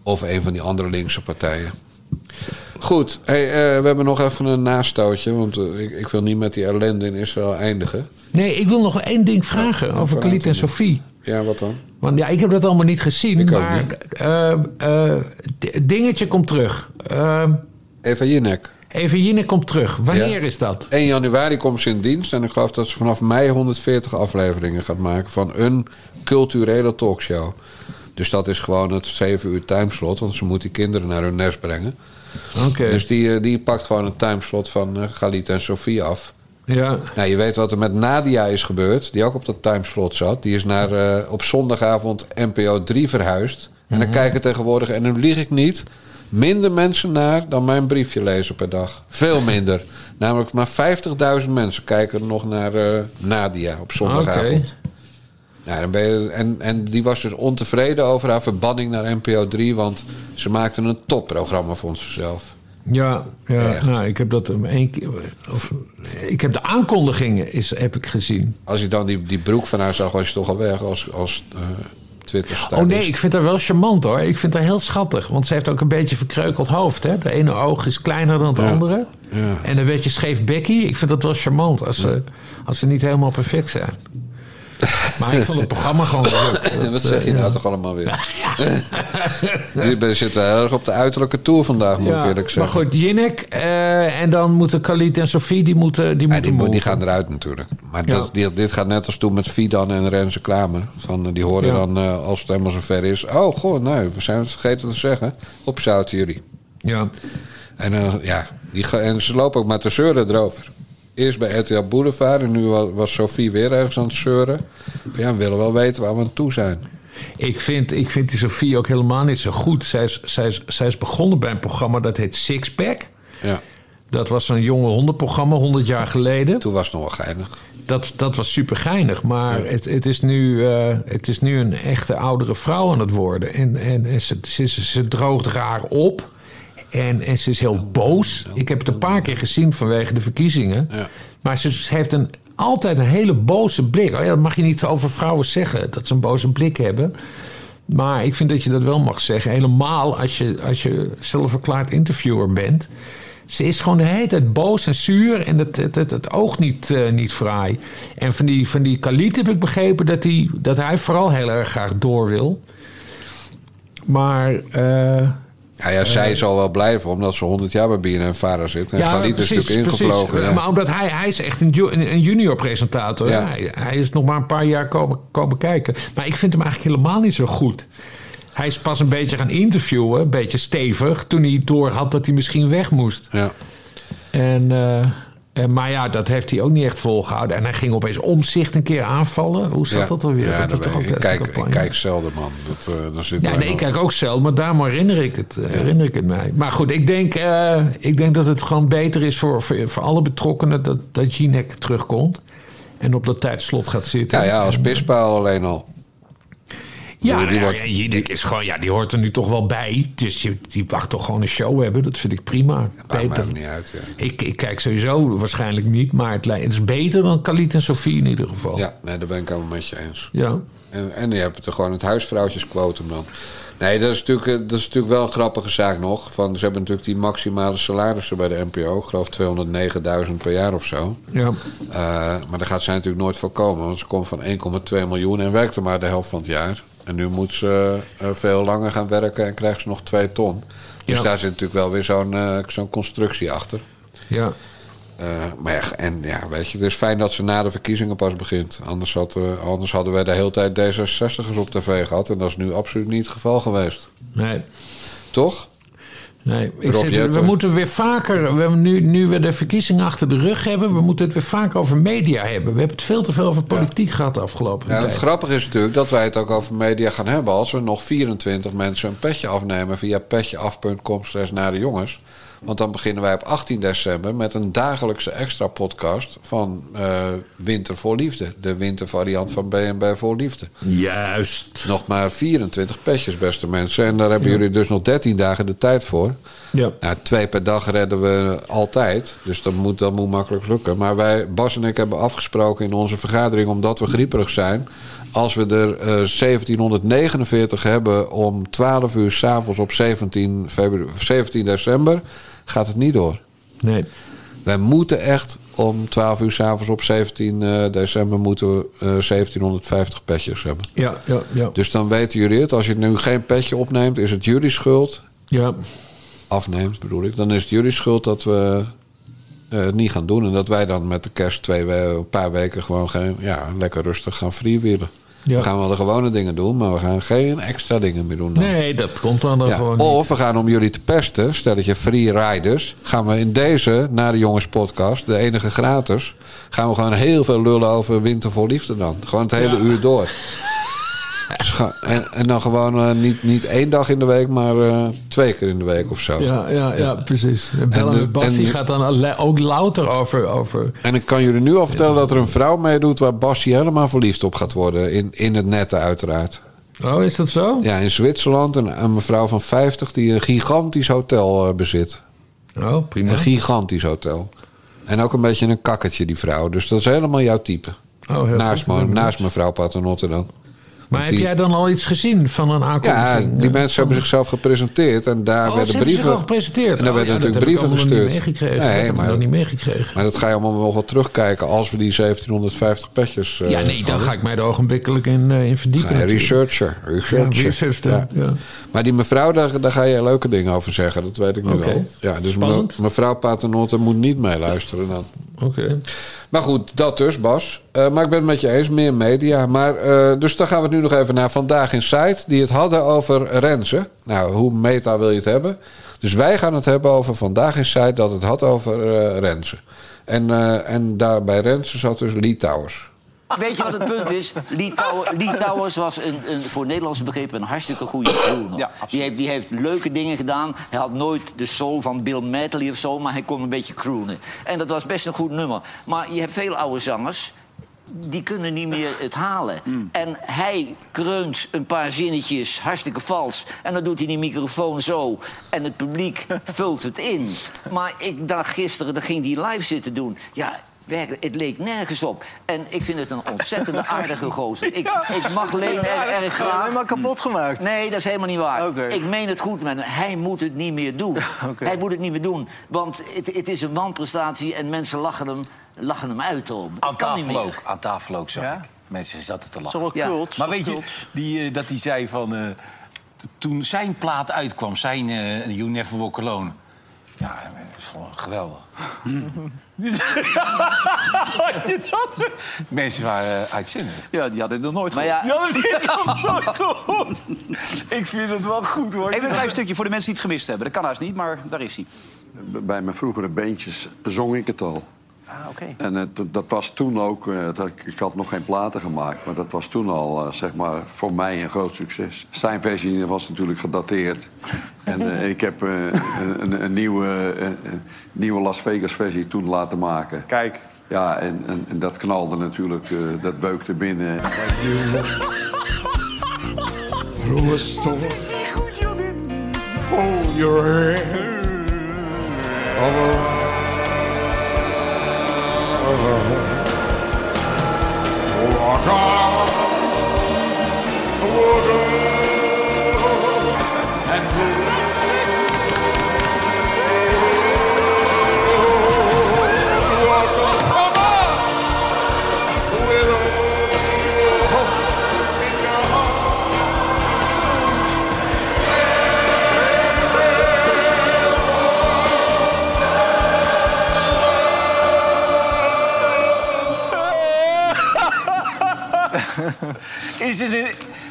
Of een van die andere linkse partijen. Goed, hey, we hebben nog even een nastootje, want ik, ik wil niet met die ellende in Israël eindigen. Nee, ik wil nog één ding vragen over Khalid en. Sophie. Ja, wat dan? Want ja, ik heb dat allemaal niet gezien. Ik ook maar niet. eh, eh, dingetje komt terug. Eh, Eva Jinek. Even Jinek komt terug. Wanneer Ja. is dat? 1 januari komt ze in dienst en ik geloof dat ze vanaf mei 140 afleveringen gaat maken van een culturele talkshow. Dus dat is gewoon het 7 uur timeslot, want ze moet die kinderen naar hun nest brengen. Oké. Dus die, eh, die pakt gewoon een timeslot van Galit en Sofie af. Ja. Nou, je weet wat er met Nadia is gebeurd, die ook op dat timeslot zat. Die is naar, eh, op zondagavond NPO 3 verhuisd. En dan kijken tegenwoordig, en nu lieg ik niet, minder mensen naar dan mijn briefje lezen per dag. Veel minder. Namelijk maar 50.000 mensen kijken nog naar eh, Nadia op zondagavond. Oké. Nou, dan ben je, en, en die was dus ontevreden over haar verbanning naar NPO 3, want ze maakte een topprogramma voor zichzelf. Ja, ja nou, ik heb dat één keer. Of, ik heb de aankondigingen is, heb ik gezien. Als je dan die, die broek van haar zag, was je toch al weg als, als twitter Oh nee, ik vind haar wel charmant hoor. Ik vind haar heel schattig. Want ze heeft ook een beetje verkreukeld hoofd. Hè? De ene oog is kleiner dan het Ja. andere. Ja. En een beetje scheef bekkie. Ik vind dat wel charmant als ze, als ze niet helemaal perfect zijn. Maar ik vond het programma gewoon leuk. En wat Dat, zeg je eh, nou toch allemaal weer? Jullie zitten heel erg op de uiterlijke tour vandaag, moet ik eerlijk maar zeggen. goed, Jinnek eh, en dan moeten Khalid en Sofie, die moeten, die moeten die, die gaan eruit natuurlijk. Maar dat, die, dit gaat net als toen met Fidan en Renze Kramer. Van, eh, die horen dan, als het helemaal zover is... Oh, goh, nee, we zijn het vergeten te zeggen. Opzouten jullie. Ja. En, ja, die en ze lopen ook met de zeuren erover. Eerst bij RTL Boulevard en nu wa- was Sophie weer ergens aan het zeuren. Maar ja, we willen wel weten waar we aan toe zijn. Ik vind, ik vind die Sofie ook helemaal niet zo goed. Zij is, zij, is, zij is begonnen bij een programma dat heet Sixpack. Ja, Dat was een jonge hondenprogramma 100 jaar geleden. toen was het nog wel geinig. Dat, dat was super geinig. Maar het, het, is nu, eh, het is nu een echte oudere vrouw aan het worden. En, en, en ze, ze, ze, ze droogt raar op. En, en ze is heel boos. Ik heb het een paar keer gezien vanwege de verkiezingen. Ja. Maar ze, ze heeft een, altijd een hele boze blik. Oh ja, dat mag je niet over vrouwen zeggen, dat ze een boze blik hebben. Maar ik vind dat je dat wel mag zeggen. Helemaal als je, als je zelfverklaard interviewer bent. Ze is gewoon de hele tijd boos en zuur en het, het, het, het oog niet, eh, niet fraai. En van die, van die Khalid heb ik begrepen dat, hij dat hij vooral heel erg graag door wil. Maar eh, Ja, ja, zij zal wel blijven omdat ze 100 jaar bij BNN Vara zit. En Galit is natuurlijk ingevlogen. precies. ja. Maar omdat hij, hij is echt een, ju- een junior presentator. Ja. Hij, hij is nog maar een paar jaar komen, komen kijken. Maar ik vind hem eigenlijk helemaal niet zo goed. Hij is pas een beetje gaan interviewen, een beetje stevig... toen hij door had dat hij misschien weg moest. Ja. En, eh, en, maar ja, dat heeft hij ook niet echt volgehouden. En hij ging opeens omzicht een keer aanvallen. Hoe zat Ja. dat alweer? Ja, dat dat was toch ik. kijk, ik kijk zelden, man. Dat, eh, dan zit Ja, nee, ik kijk ook zelf, maar daarom herinner ik het, eh, herinner ik het mij. Maar goed, ik denk, eh, ik denk dat het gewoon beter is voor, voor, voor alle betrokkenen dat, dat terugkomt. En op dat tijdslot gaat zitten. Ja, ja, als pispaal alleen al. Ja, die nou ja, wordt- ja, Jinek is gewoon, ja, die hoort er nu toch wel bij. Dus je, die mag toch gewoon een show hebben. Dat vind ik prima. Maakt niet uit. Ja. Ik, ik kijk sowieso waarschijnlijk niet, maar het, is beter dan Khalid en Sofie in ieder geval. ja, nee, daar ben ik helemaal met je eens. Ja. En, en je hebt er gewoon het huisvrouwtjesquotum dan. Nee, dat is, natuurlijk, eh, dat is natuurlijk wel een grappige zaak nog. Van, ze hebben natuurlijk die maximale salarissen bij de NPO. Ik geloof 209.000 per jaar of zo. Ja. Eh, maar daar gaat zij natuurlijk nooit voor komen. Want ze komt van 1,2 miljoen en werkt er maar de helft van het jaar. En nu moet ze eh, veel langer gaan werken en krijgt ze nog 2 ton. Dus Ja. daar zit natuurlijk wel weer zo'n eh, zo'n constructie achter. Ja. Eh, maar ja, en ja, weet je, het is fijn dat ze na de verkiezingen pas begint. Anders, had, anders hadden wij de hele tijd D66'ers op tv gehad. En dat is nu absoluut niet het geval geweest. Nee. Toch? Nee, ik Rob zit- Jetten. we moeten weer vaker, we nu, nu we de verkiezingen achter de rug hebben, we moeten het weer vaker over media hebben. We hebben het veel te veel over politiek gehad de afgelopen Ja, het grappige is natuurlijk dat wij het ook over media gaan hebben... als we nog 24 mensen een petje afnemen via petjeaf.com slash naar de jongens. Want dan beginnen wij op 18 december met een dagelijkse extra podcast... van eh, Winter voor Liefde. De wintervariant van BNB voor Liefde. Juist. Nog maar 24 petjes, beste mensen. En daar hebben jullie dus nog 13 dagen de tijd voor. Ja. Nou, twee per dag redden we altijd. Dus dat moet, dat moet makkelijk lukken. Maar wij, Bas en ik, hebben afgesproken in onze vergadering... omdat we grieperig zijn... als we er eh, 1749 hebben om 12 uur s'avonds op 17, februari, 17 december... gaat het niet door. Nee. Wij moeten echt om 12 uur s'avonds op 17 eh, december... moeten we eh, 1750 petjes hebben. Ja, ja, ja. Dus dan weten jullie het. Als je nu geen petje opneemt, is het jullie schuld. ja. Afneemt, bedoel ik. Dan is het jullie schuld dat we eh, het niet gaan doen. En dat wij dan met de kerst twee we- een paar weken gewoon geen, ja, lekker rustig gaan freewheelen. Ja. We gaan wel de gewone dingen doen, maar we gaan geen extra dingen meer doen. Dan. Nee, dat komt dan, dan Ja, gewoon niet. Of we gaan om jullie te pesten, stelletje free riders. Gaan we in deze, naar de jongens podcast, de enige gratis. Gaan we gewoon heel veel lullen over winter voor liefde dan. Gewoon het hele uur door. Dus ga- en, en dan gewoon eh, niet, niet één dag in de week, maar eh, twee keer in de week of zo. Ja, ja, ja, precies. En de- gaat dan ook louter over... over En ik kan jullie nu al vertellen dat er een vrouw meedoet waar Basje helemaal verliefd op gaat worden. In, in het nette uiteraard. oh, is dat zo? Ja, in Zwitserland een, een mevrouw van 50 die een gigantisch hotel eh, bezit. Oh, prima. Een gigantisch hotel. En ook een beetje een kakkertje, die vrouw. Dus dat is helemaal jouw type. Oh, heel naast, goed. me, naast mevrouw Paternotte dan. Maar heb die- jij dan al iets gezien van een Ja, aankondiging? die eh, mensen hebben zichzelf gepresenteerd en daar Oh, ze werden hebben zich brieven. al gepresenteerd. En daar Oh, werden ja, natuurlijk brieven gestuurd. Niet. Nee, dat maar, niet meegekregen. maar dat ga je allemaal wel wat terugkijken als we die 1750 petjes. eh, ja, nee, dan ga ik mij er ogenblikkelijk in, eh, in verdiepen. Researcher. Ja, researcher. researcher, Ja. ja. Maar die mevrouw, daar, daar ga je leuke dingen over zeggen. Dat weet ik nu Oké. wel. Ja, dus Spannend. me- mevrouw Paternotte moet niet meeluisteren dan. Oké. Maar goed, dat dus, Bas. Eh, maar ik ben het met je eens, meer media. Maar, eh, dus dan gaan we het nu nog even naar Vandaag in Site... die het hadden over Renze. Nou, hoe meta wil je het hebben? Dus wij gaan het hebben over Vandaag in Site... dat het had over eh Renze. En, en daar bij Renze zat dus Lee Towers. Weet je wat het punt is? Lee Towers was een, een, voor Nederlandse begrippen een hartstikke goede groener. Ja, absoluut. die, heeft, die heeft leuke dingen gedaan. Hij had nooit de soul van Bill Medley of zo, maar hij kon een beetje croonen. En dat was best een goed nummer. Maar je hebt veel oude zangers. Die kunnen niet meer het halen. En hij kreunt een paar zinnetjes hartstikke vals. En dan doet hij die microfoon zo. En het publiek vult het in. Maar ik dacht gisteren, dan ging hij live zitten doen. Ja, werkelijk, het leek nergens op. En ik vind het een ontzettende aardige gozer. Ik, ik mag Leen er erg graag. Helemaal kapot gemaakt. Nee, dat is helemaal niet waar. Ik meen het goed met hem. Hij moet het niet meer doen. Hij moet het niet meer doen. Want het, het is een wanprestatie en mensen lachen hem, lachen hem uit. Om. Aan Het kan niet tafel meer. ook. Aan tafel ook, zag Ja? ik. Mensen zaten te Zo lachen. Ja. cult. Maar weet je, die, eh, dat hij zei van... eh, t- toen zijn plaat uitkwam, zijn eh You Never Walk Alone... Ja, vond ik geweldig. Had je dat? Mensen waren uitzinnig. Ja, die hadden het nog nooit Maar gehoord. ja, Ja, dat heb ik nog nooit gehoord. Ik vind het wel goed, hoor. Even een klein stukje voor de mensen die het gemist hebben. Dat kan haast niet, maar daar is hij. Bij mijn vroegere beentjes zong ik het al. Ah, oké. En eh, dat was toen ook, eh, dat, ik- had nog geen platen gemaakt, maar dat was toen al eh, zeg maar voor mij een groot succes. Zijn versie was natuurlijk gedateerd. en eh, ik heb eh, een, een, een nieuwe, eh, een nieuwe Las Vegas versie toen laten maken. Kijk. Ja, en, en, en dat knalde natuurlijk, eh, dat beukte binnen. Is Walk on, walk on. Het een...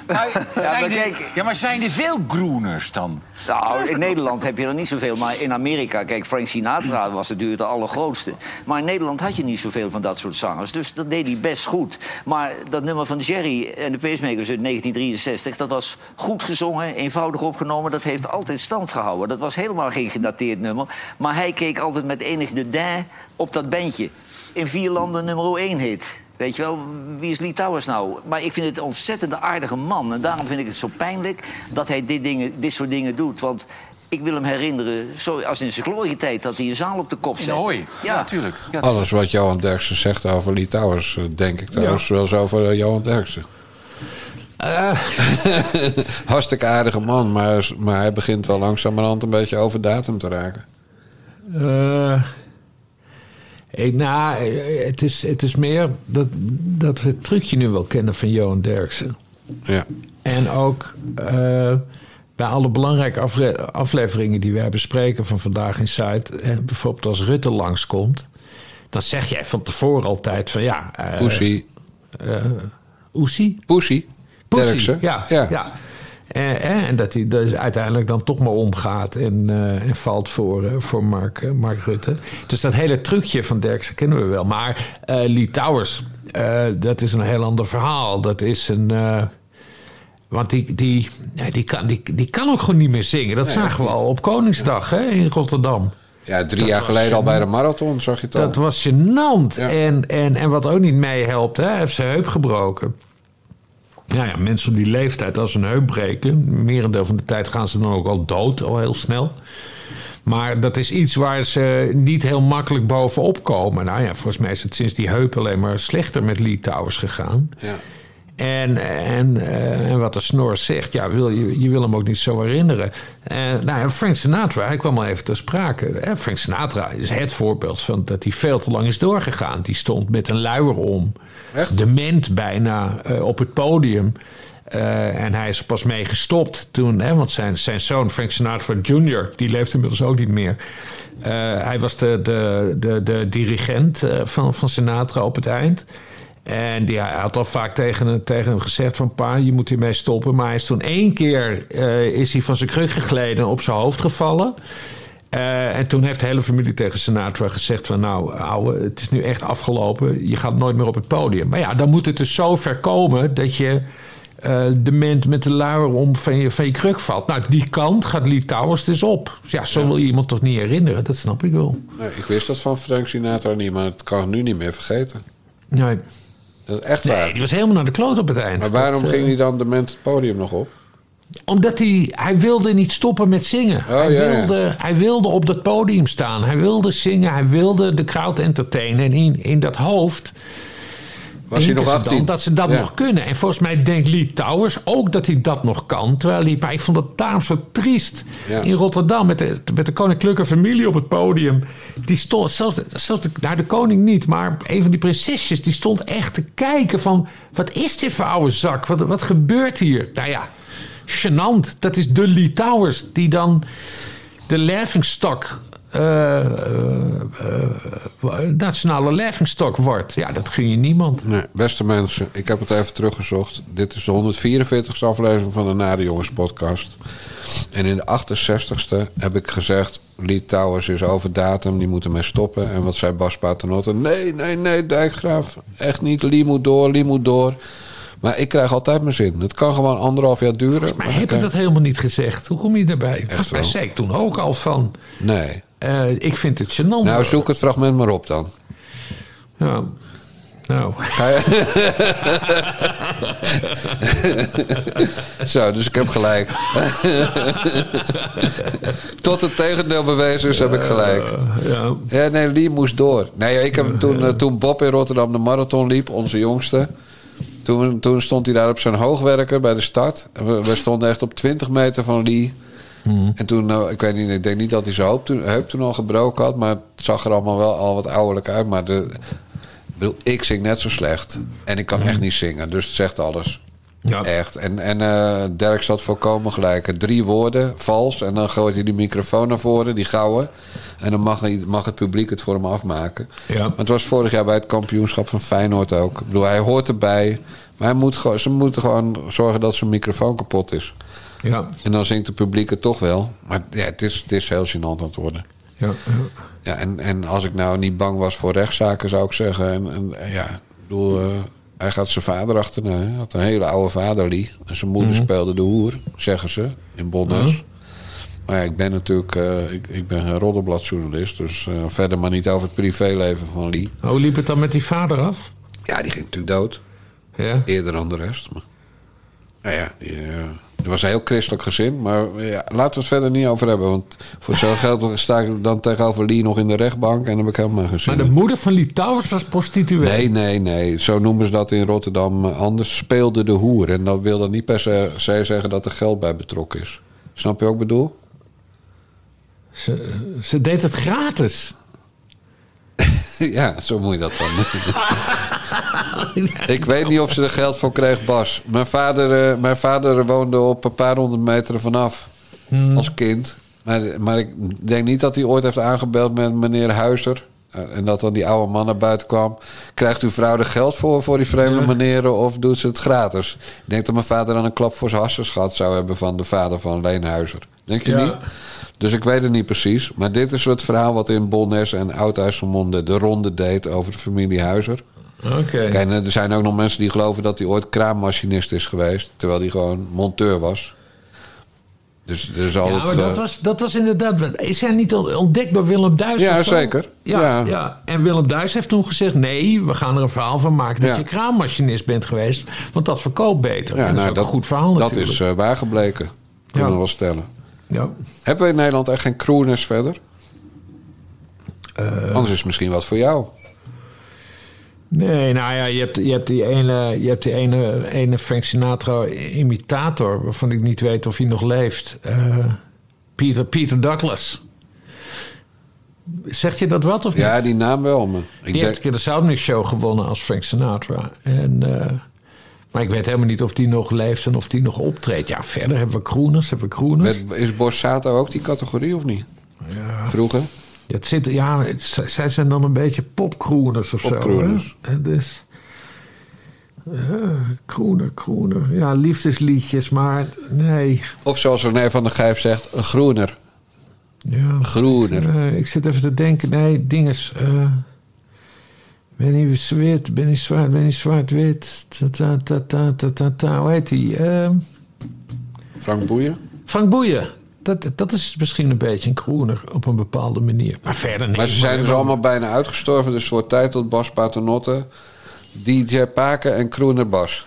Maar zijn, maar er, kijk- ja, maar zijn er veel groeners dan? Nou, in Nederland heb je er niet zoveel. Maar in Amerika, kijk, Frank Sinatra was natuurlijk de allergrootste. Maar in Nederland had je niet zoveel van dat soort zangers. Dus dat deed hij best goed. Maar dat nummer van Jerry en de Pacemakers uit 1963... dat was goed gezongen, eenvoudig opgenomen. Dat heeft altijd stand gehouden. Dat was helemaal geen gedateerd nummer. Maar hij keek altijd met enig dédain op dat bandje. In vier landen nummer één hit. Weet je wel, wie is Lee Towers nou? Maar ik vind het een ontzettende aardige man. En daarom vind ik het zo pijnlijk dat hij dit, dingen, dit soort dingen doet. Want ik wil hem herinneren, zoals in zijn glorietijd... dat hij een zaal op de kop In zet. Hooi. Ja, natuurlijk. Ja, Alles wat Johan Derksen zegt over Lee Towers... eh, denk ik trouwens wel eens over eh, Johan Derksen. Hartstikke aardige man, maar, maar hij begint wel langzamerhand een beetje over datum te raken. Eh, ik, nou, eh, het is, het is meer dat, dat we het trucje nu wel kennen van Johan Derksen. Ja. En ook eh, bij alle belangrijke afleveringen die wij bespreken van vandaag in Site, eh, bijvoorbeeld als Rutte langskomt, dan zeg jij van tevoren altijd van ja. eh, Poesie. eh, Oesie? Poesie. Poesie, Derksen. Ja, Ja. ja. En, eh, en dat hij dus uiteindelijk dan toch maar omgaat en, eh, en valt voor, eh, voor Mark, eh, Mark Rutte. Dus dat hele trucje van Derksen kennen we wel. Maar eh Lee Towers, eh, dat is een heel ander verhaal. Dat is een... eh, want die, die, die, kan, die, die kan ook gewoon niet meer zingen. Dat zagen we al op Koningsdag hè, in Rotterdam. Ja, drie Dat jaar geleden al bij de marathon, zag je het al. Dat was gênant. Ja. En, en, en wat ook niet meehelpt, hij heeft zijn heup gebroken. Ja, ja, mensen op die leeftijd, als ze een heup breken... merendeel van de tijd gaan ze dan ook al dood, al heel snel. Maar dat is iets waar ze niet heel makkelijk bovenop komen. Nou ja, volgens mij is het sinds die heup alleen maar slechter met Lee Towers gegaan. Ja. En, en, eh, en wat de snor zegt, ja, wil, je, je wil hem ook niet zo herinneren. En nou, ja, Frank Sinatra, hij kwam al even ter sprake. Hè, Frank Sinatra is het voorbeeld van dat hij veel te lang is doorgegaan. Die stond met een luier om, dement bijna, eh, op het podium. Eh, en hij is er pas mee gestopt toen, hè, want zijn, zijn zoon Frank Sinatra Jr., die leeft inmiddels ook niet meer. Eh, hij was de, de, de, de dirigent eh, van, van Sinatra op het eind. En die, hij had al vaak tegen, tegen hem gezegd van... pa, je moet hiermee stoppen. Maar hij is toen één keer eh, is hij van zijn kruk gegleden en op zijn hoofd gevallen. Eh, en toen heeft de hele familie tegen Sinatra gezegd van... nou, ouwe, het is nu echt afgelopen. Je gaat nooit meer op het podium. Maar ja, dan moet het dus zo ver komen dat je... eh dement met de luier om van je, van je kruk valt. Nou, die kant gaat Lee Towers dus op. Ja, zo wil je iemand toch niet herinneren? Dat snap ik wel. Nee, ik wist dat van Frank Sinatra niet, maar het kan ik nu niet meer vergeten. Nee. Echt waar. Nee, die was helemaal naar de kloot op het eind. Maar waarom Dat, eh, ging hij dan dement het podium nog op? Omdat hij, hij wilde niet stoppen met zingen. hij, Oh, ja. wilde, hij wilde op dat podium staan. Hij wilde zingen. Hij wilde de crowd entertainen. En in, in dat hoofd... Was hij nog denken ze dan 18? Dat ze dat Ja. nog kunnen. En volgens mij denkt Lee Towers ook dat hij dat nog kan. Terwijl hij, maar ik vond het daarom zo triest. Ja. In Rotterdam met de, met de koninklijke familie op het podium. Die stond, zelfs, zelfs de, nou, de koning niet, maar een van die prinsesjes... die stond echt te kijken van... wat is dit voor oude zak? Wat, wat gebeurt hier? Nou ja, gênant. Dat is de Lee Towers die dan de laughingstock... eh, eh, eh, nationale laughingstock wordt. Ja, dat gun je niemand. Nee, beste mensen, ik heb het even teruggezocht. Dit is de 144ste aflevering van de Nare Jongens podcast. En in de 68ste heb ik gezegd... Lee Towers is over datum, die moeten mee stoppen. En wat zei Bas Paternotte? Nee, nee, nee, Dijkgraaf. Echt niet, Lee moet door, Lee moet door. Maar ik krijg altijd mijn zin. Het kan gewoon anderhalf jaar duren. Maar heb ik dat helemaal niet gezegd? Hoe kom je daarbij? Volgens mij zei ik toen ook al van... Nee. Eh, ik vind het gênant. Nou, zoek het fragment maar op dan. Ja. Nou. Zo, dus ik heb gelijk. Tot het tegendeel bewezen is, heb ik gelijk. ja. Ja, nee, Lee moest door. Nee, ik heb toen, eh, toen Bob in Rotterdam de marathon liep, onze jongste. Toen, toen stond hij daar op zijn hoogwerker bij de start. We, we stonden echt op 20 meter van Lee. En toen, nou, ik weet niet, ik denk niet dat hij zijn heup toen, heup toen al gebroken had. Maar het zag er allemaal wel al wat ouderlijk uit. Maar de, ik bedoel, ik zing net zo slecht. En ik kan echt niet zingen. Dus het zegt alles. Ja. Echt. En, en eh, Dirk zat volkomen gelijk. Drie woorden, vals. En dan gooit hij die microfoon naar voren, die gouden. En dan mag, mag het publiek het voor hem afmaken. Ja. Maar het was vorig jaar bij het kampioenschap van Feyenoord ook. Ik bedoel, hij hoort erbij. Maar hij moet gewoon, ze moeten gewoon zorgen dat zijn microfoon kapot is. Ja. En dan zingt het publiek het toch wel. Maar ja, het, is, het is heel gênant aan het worden. Ja, Ja, en, en als ik nou niet bang was voor rechtszaken, zou ik zeggen. En, en ja, ik bedoel, eh, hij gaat zijn vader achterna. Hij had een hele oude vader, Lee. En zijn moeder Mhm. speelde de hoer, zeggen ze, in Bonnes. Mhm. Maar ja, ik ben natuurlijk eh, ik, ik ben geen roddelbladjournalist. Dus eh, verder maar niet over het privéleven van Lee. Hoe liep het dan met die vader af? Ja, die ging natuurlijk dood. Ja. Eerder dan de rest. Maar, nou ja, die, die was een heel christelijk gezin. Maar ja, laten we het verder niet over hebben. Want voor zo'n geld sta ik dan tegenover Lee nog in de rechtbank. En dan heb ik helemaal geen zin Maar de moeder van Lee Towers was prostituee. Nee, nee, nee. Zo noemen ze dat in Rotterdam eh, anders. Speelde de hoer. En dat wil dan niet per se se zeggen dat er geld bij betrokken is. Snap je wat ik bedoel? Ze, ze deed het gratis. ja, zo moet je dat dan Ik weet niet of ze er geld voor kreeg, Bas. Mijn vader, eh, mijn vader woonde op een paar honderd meter vanaf. Als kind. Maar, maar ik denk niet dat hij ooit heeft aangebeld met meneer Huizer. Eh, En dat dan die oude man naar buiten kwam. Krijgt uw vrouw er geld voor, voor die vreemde meneren of doet ze het gratis? Ik denk dat mijn vader dan een klap voor zijn hassers gehad zou hebben van de vader van Leen Huizer. Denk je Ja. niet? Dus ik weet het niet precies. Maar dit is het verhaal wat in Bolnes en Oud-IJsselmonde de ronde deed over de familie Huizer. Kijk, en er zijn ook nog mensen die geloven dat hij ooit kraammachinist is geweest. Terwijl hij gewoon monteur was. Dus er is Ja, altijd... maar dat eh, was, dat was inderdaad... Is hij niet ontdekt door Willem Duis? Ja, zeker. Ja, Ja. ja. En Willem Duis heeft toen gezegd... nee, we gaan er een verhaal van maken dat Ja. je kraammachinist bent geweest. Want dat verkoopt beter. ja, en dat nou, is ook een goed verhaal Dat natuurlijk. is eh, waar gebleken. Kunnen we wel stellen. Ja. Hebben we in Nederland echt geen crooners verder? Eh. Anders is het misschien wat voor jou. Nee, nou ja, je hebt, je hebt die ene, je hebt die ene, ene Frank Sinatra-imitator... waarvan ik niet weet of hij nog leeft. Eh, Peter, Peter Douglas. Zeg je dat wat of niet? Ja, die naam wel, maar ik die denk... heeft een keer de Soundmix Show gewonnen als Frank Sinatra. En, eh, maar ik weet helemaal niet of die nog leeft en of die nog optreedt. Ja, verder hebben we Kroeners, hebben we Kroeners. Met- Is Borsato ook die categorie of niet? Ja. Vroeger? Het zit, ja, het- zij zijn dan een beetje popkroeners of zo. hè? Dus, eh, kroener, kroener. Ja, liefdesliedjes, maar nee. Of zoals René van der Gijp zegt, een groener. Ja, Groener. Eh, ik zit even te denken, nee, dinges. eh ben je zwart, ben je zwart, ben je zwart-wit. Ta, ta, ta, ta, ta, ta, ta. Hoe heet die? Eh, Frank Boeien? Frank Boeien. Dat, dat is misschien een beetje een kroener op een bepaalde manier. Maar verder niet. Maar ze zijn dus allemaal bijna uitgestorven. Dus wordt tijd tot Bas Paternotte, DJ Paken en Kroener Bas.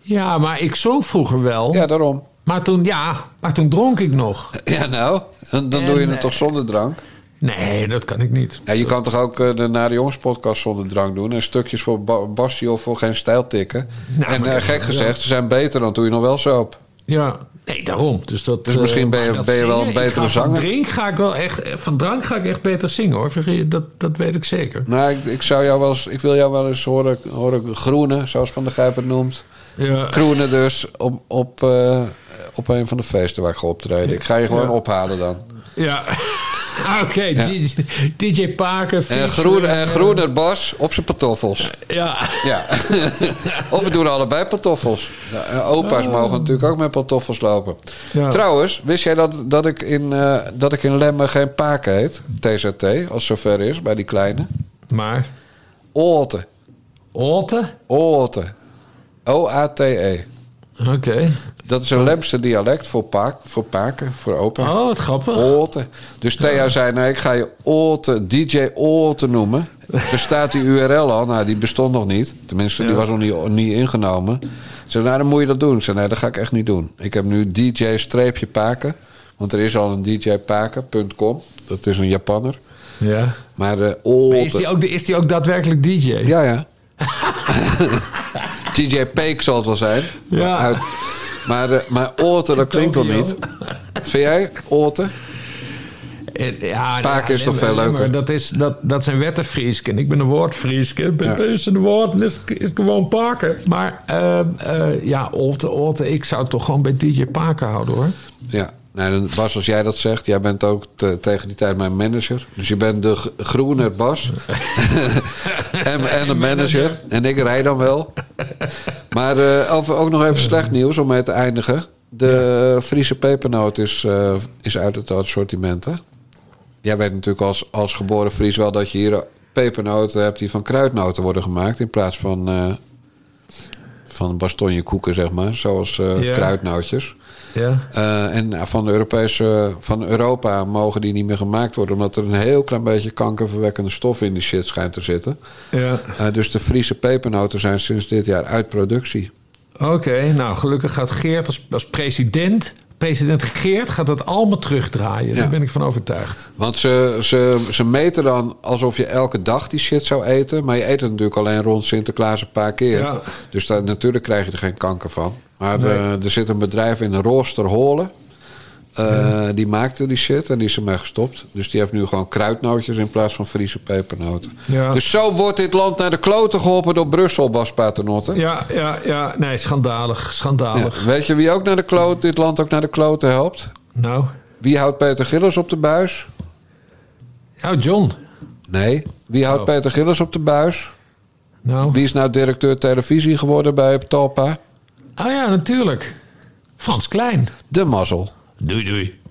Ja, maar ik zong vroeger wel. Ja, daarom. Maar toen, ja, maar toen dronk ik nog. Ja, nou, dan, dan En, doe je het eh, toch zonder drank? Nee, dat kan ik niet. Ja, je kan toch ook eh, de Nare Jongens podcast zonder drank doen... en stukjes voor ba Basje of voor geen stijl tikken. Nou, en eh, gek gezegd, ze zijn beter, dan doe je nog wel zo op. Ja, nee, daarom. Dus, dat, Dus misschien eh, ben je- ben je wel een betere ik ga zanger? Van, drink ga ik wel echt, van drank ga ik echt beter zingen hoor. Dat, dat weet ik zeker. Nou, ik, ik, zou jou wel eens, ik wil jou wel eens horen, horen groenen, zoals Van der Gijp het noemt. Ja. Kroenen dus, op, op, eh, op een van de feesten waar ik ga optreden. Ik ga je gewoon Ja. ophalen dan. Ja, oké. Ja. DJ, Paken. En, groen, en eh, groener Bas op zijn pantoffels. Ja. Ja. of we doen allebei pantoffels. En opa's mogen natuurlijk ook met pantoffels lopen. Ja. Trouwens, wist jij dat, dat, ik in, eh, dat ik in Lemmen geen Paken heet? TZT, als zover is, bij die kleine. Maar? Oote. Oote? Oote. O-A-T-E. Oké. Dat is een Lemse dialect voor, paak, voor paken, voor opa. Oh, wat grappig. Oote. Dus Thea zei, nee, ik ga je Oote, DJ Oote noemen. Bestaat die URL al? Nou, die bestond nog niet. Tenminste, die Ja. was nog niet, niet ingenomen. Ze zei, nou, dan moet je dat doen. Ik zei, nee, dat ga ik echt niet doen. Ik heb nu DJ-paken. Want er is al een djpaken.com. Dat is een Japanner. Ja. Maar Maar Oote... is, die ook, is die ook daadwerkelijk DJ? Ja, ja. DJ Peek zal het wel zijn. Ja. Uit- maar, eh, maar Oote, dat klinkt wel niet. Vind jij Oote? Eh, Ja, ja, is toch veel leuker? Dat, is, dat, dat zijn wettenfriesken. Ik ben een woordfriesken. Ja. Ja. Is een woord is, is gewoon paken. Maar eh, eh, ja, Olte, Olte, ik zou toch gewoon bij DJ Paken houden hoor. Ja. Nee, dan- Bas, als jij dat zegt, jij bent ook te- tegen die tijd mijn manager. Dus je bent de groene Bas. en, en de manager. En ik rij dan wel. Maar eh, over, ook nog even slecht nieuws om mee te eindigen. De Friese pepernoot is, eh, is uit het assortiment, hè? Jij weet natuurlijk als, als geboren Fries wel dat je hier pepernoten hebt die van kruidnoten worden gemaakt. In plaats van, eh van bastonjekoeken, zeg maar. Zoals Ja. kruidnootjes. Ja. Eh, en nou, van, de Europese, van Europa mogen die niet meer gemaakt worden... omdat er een heel klein beetje kankerverwekkende stof in die shit schijnt te zitten. Ja. Eh, dus de Friese pepernoten zijn sinds dit jaar uit productie. Oké, nou gelukkig gaat Geert als, als president... President Geert gaat dat allemaal terugdraaien. Ja. Daar ben ik van overtuigd. Want ze, ze, ze meten dan alsof je elke dag die shit zou eten... maar je eet het natuurlijk alleen rond Sinterklaas een paar keer. Ja. Dus daar, natuurlijk krijg je er geen kanker van. Maar Nee. eh, er zit een bedrijf in Roosterholen... Eh, Die maakte die shit en die is ermee gestopt. Dus die heeft nu gewoon kruidnootjes in plaats van Friese pepernoten. Ja. Dus zo wordt dit land naar de kloten geholpen door Brussel, Bas Paternotte. Ja, ja, ja. Nee, schandalig. Schandalig. Ja, Weet je wie ook naar de kloot, dit land ook naar de kloten helpt? Nou, Wie houdt Peter Gillis op de buis? nou John. Nee. Wie houdt Oh. Peter Gillis op de buis? Nou. Wie is nou directeur televisie geworden bij Talpa? Ah ja, natuurlijk. Frans Klein. De mazzel. Doei, doei.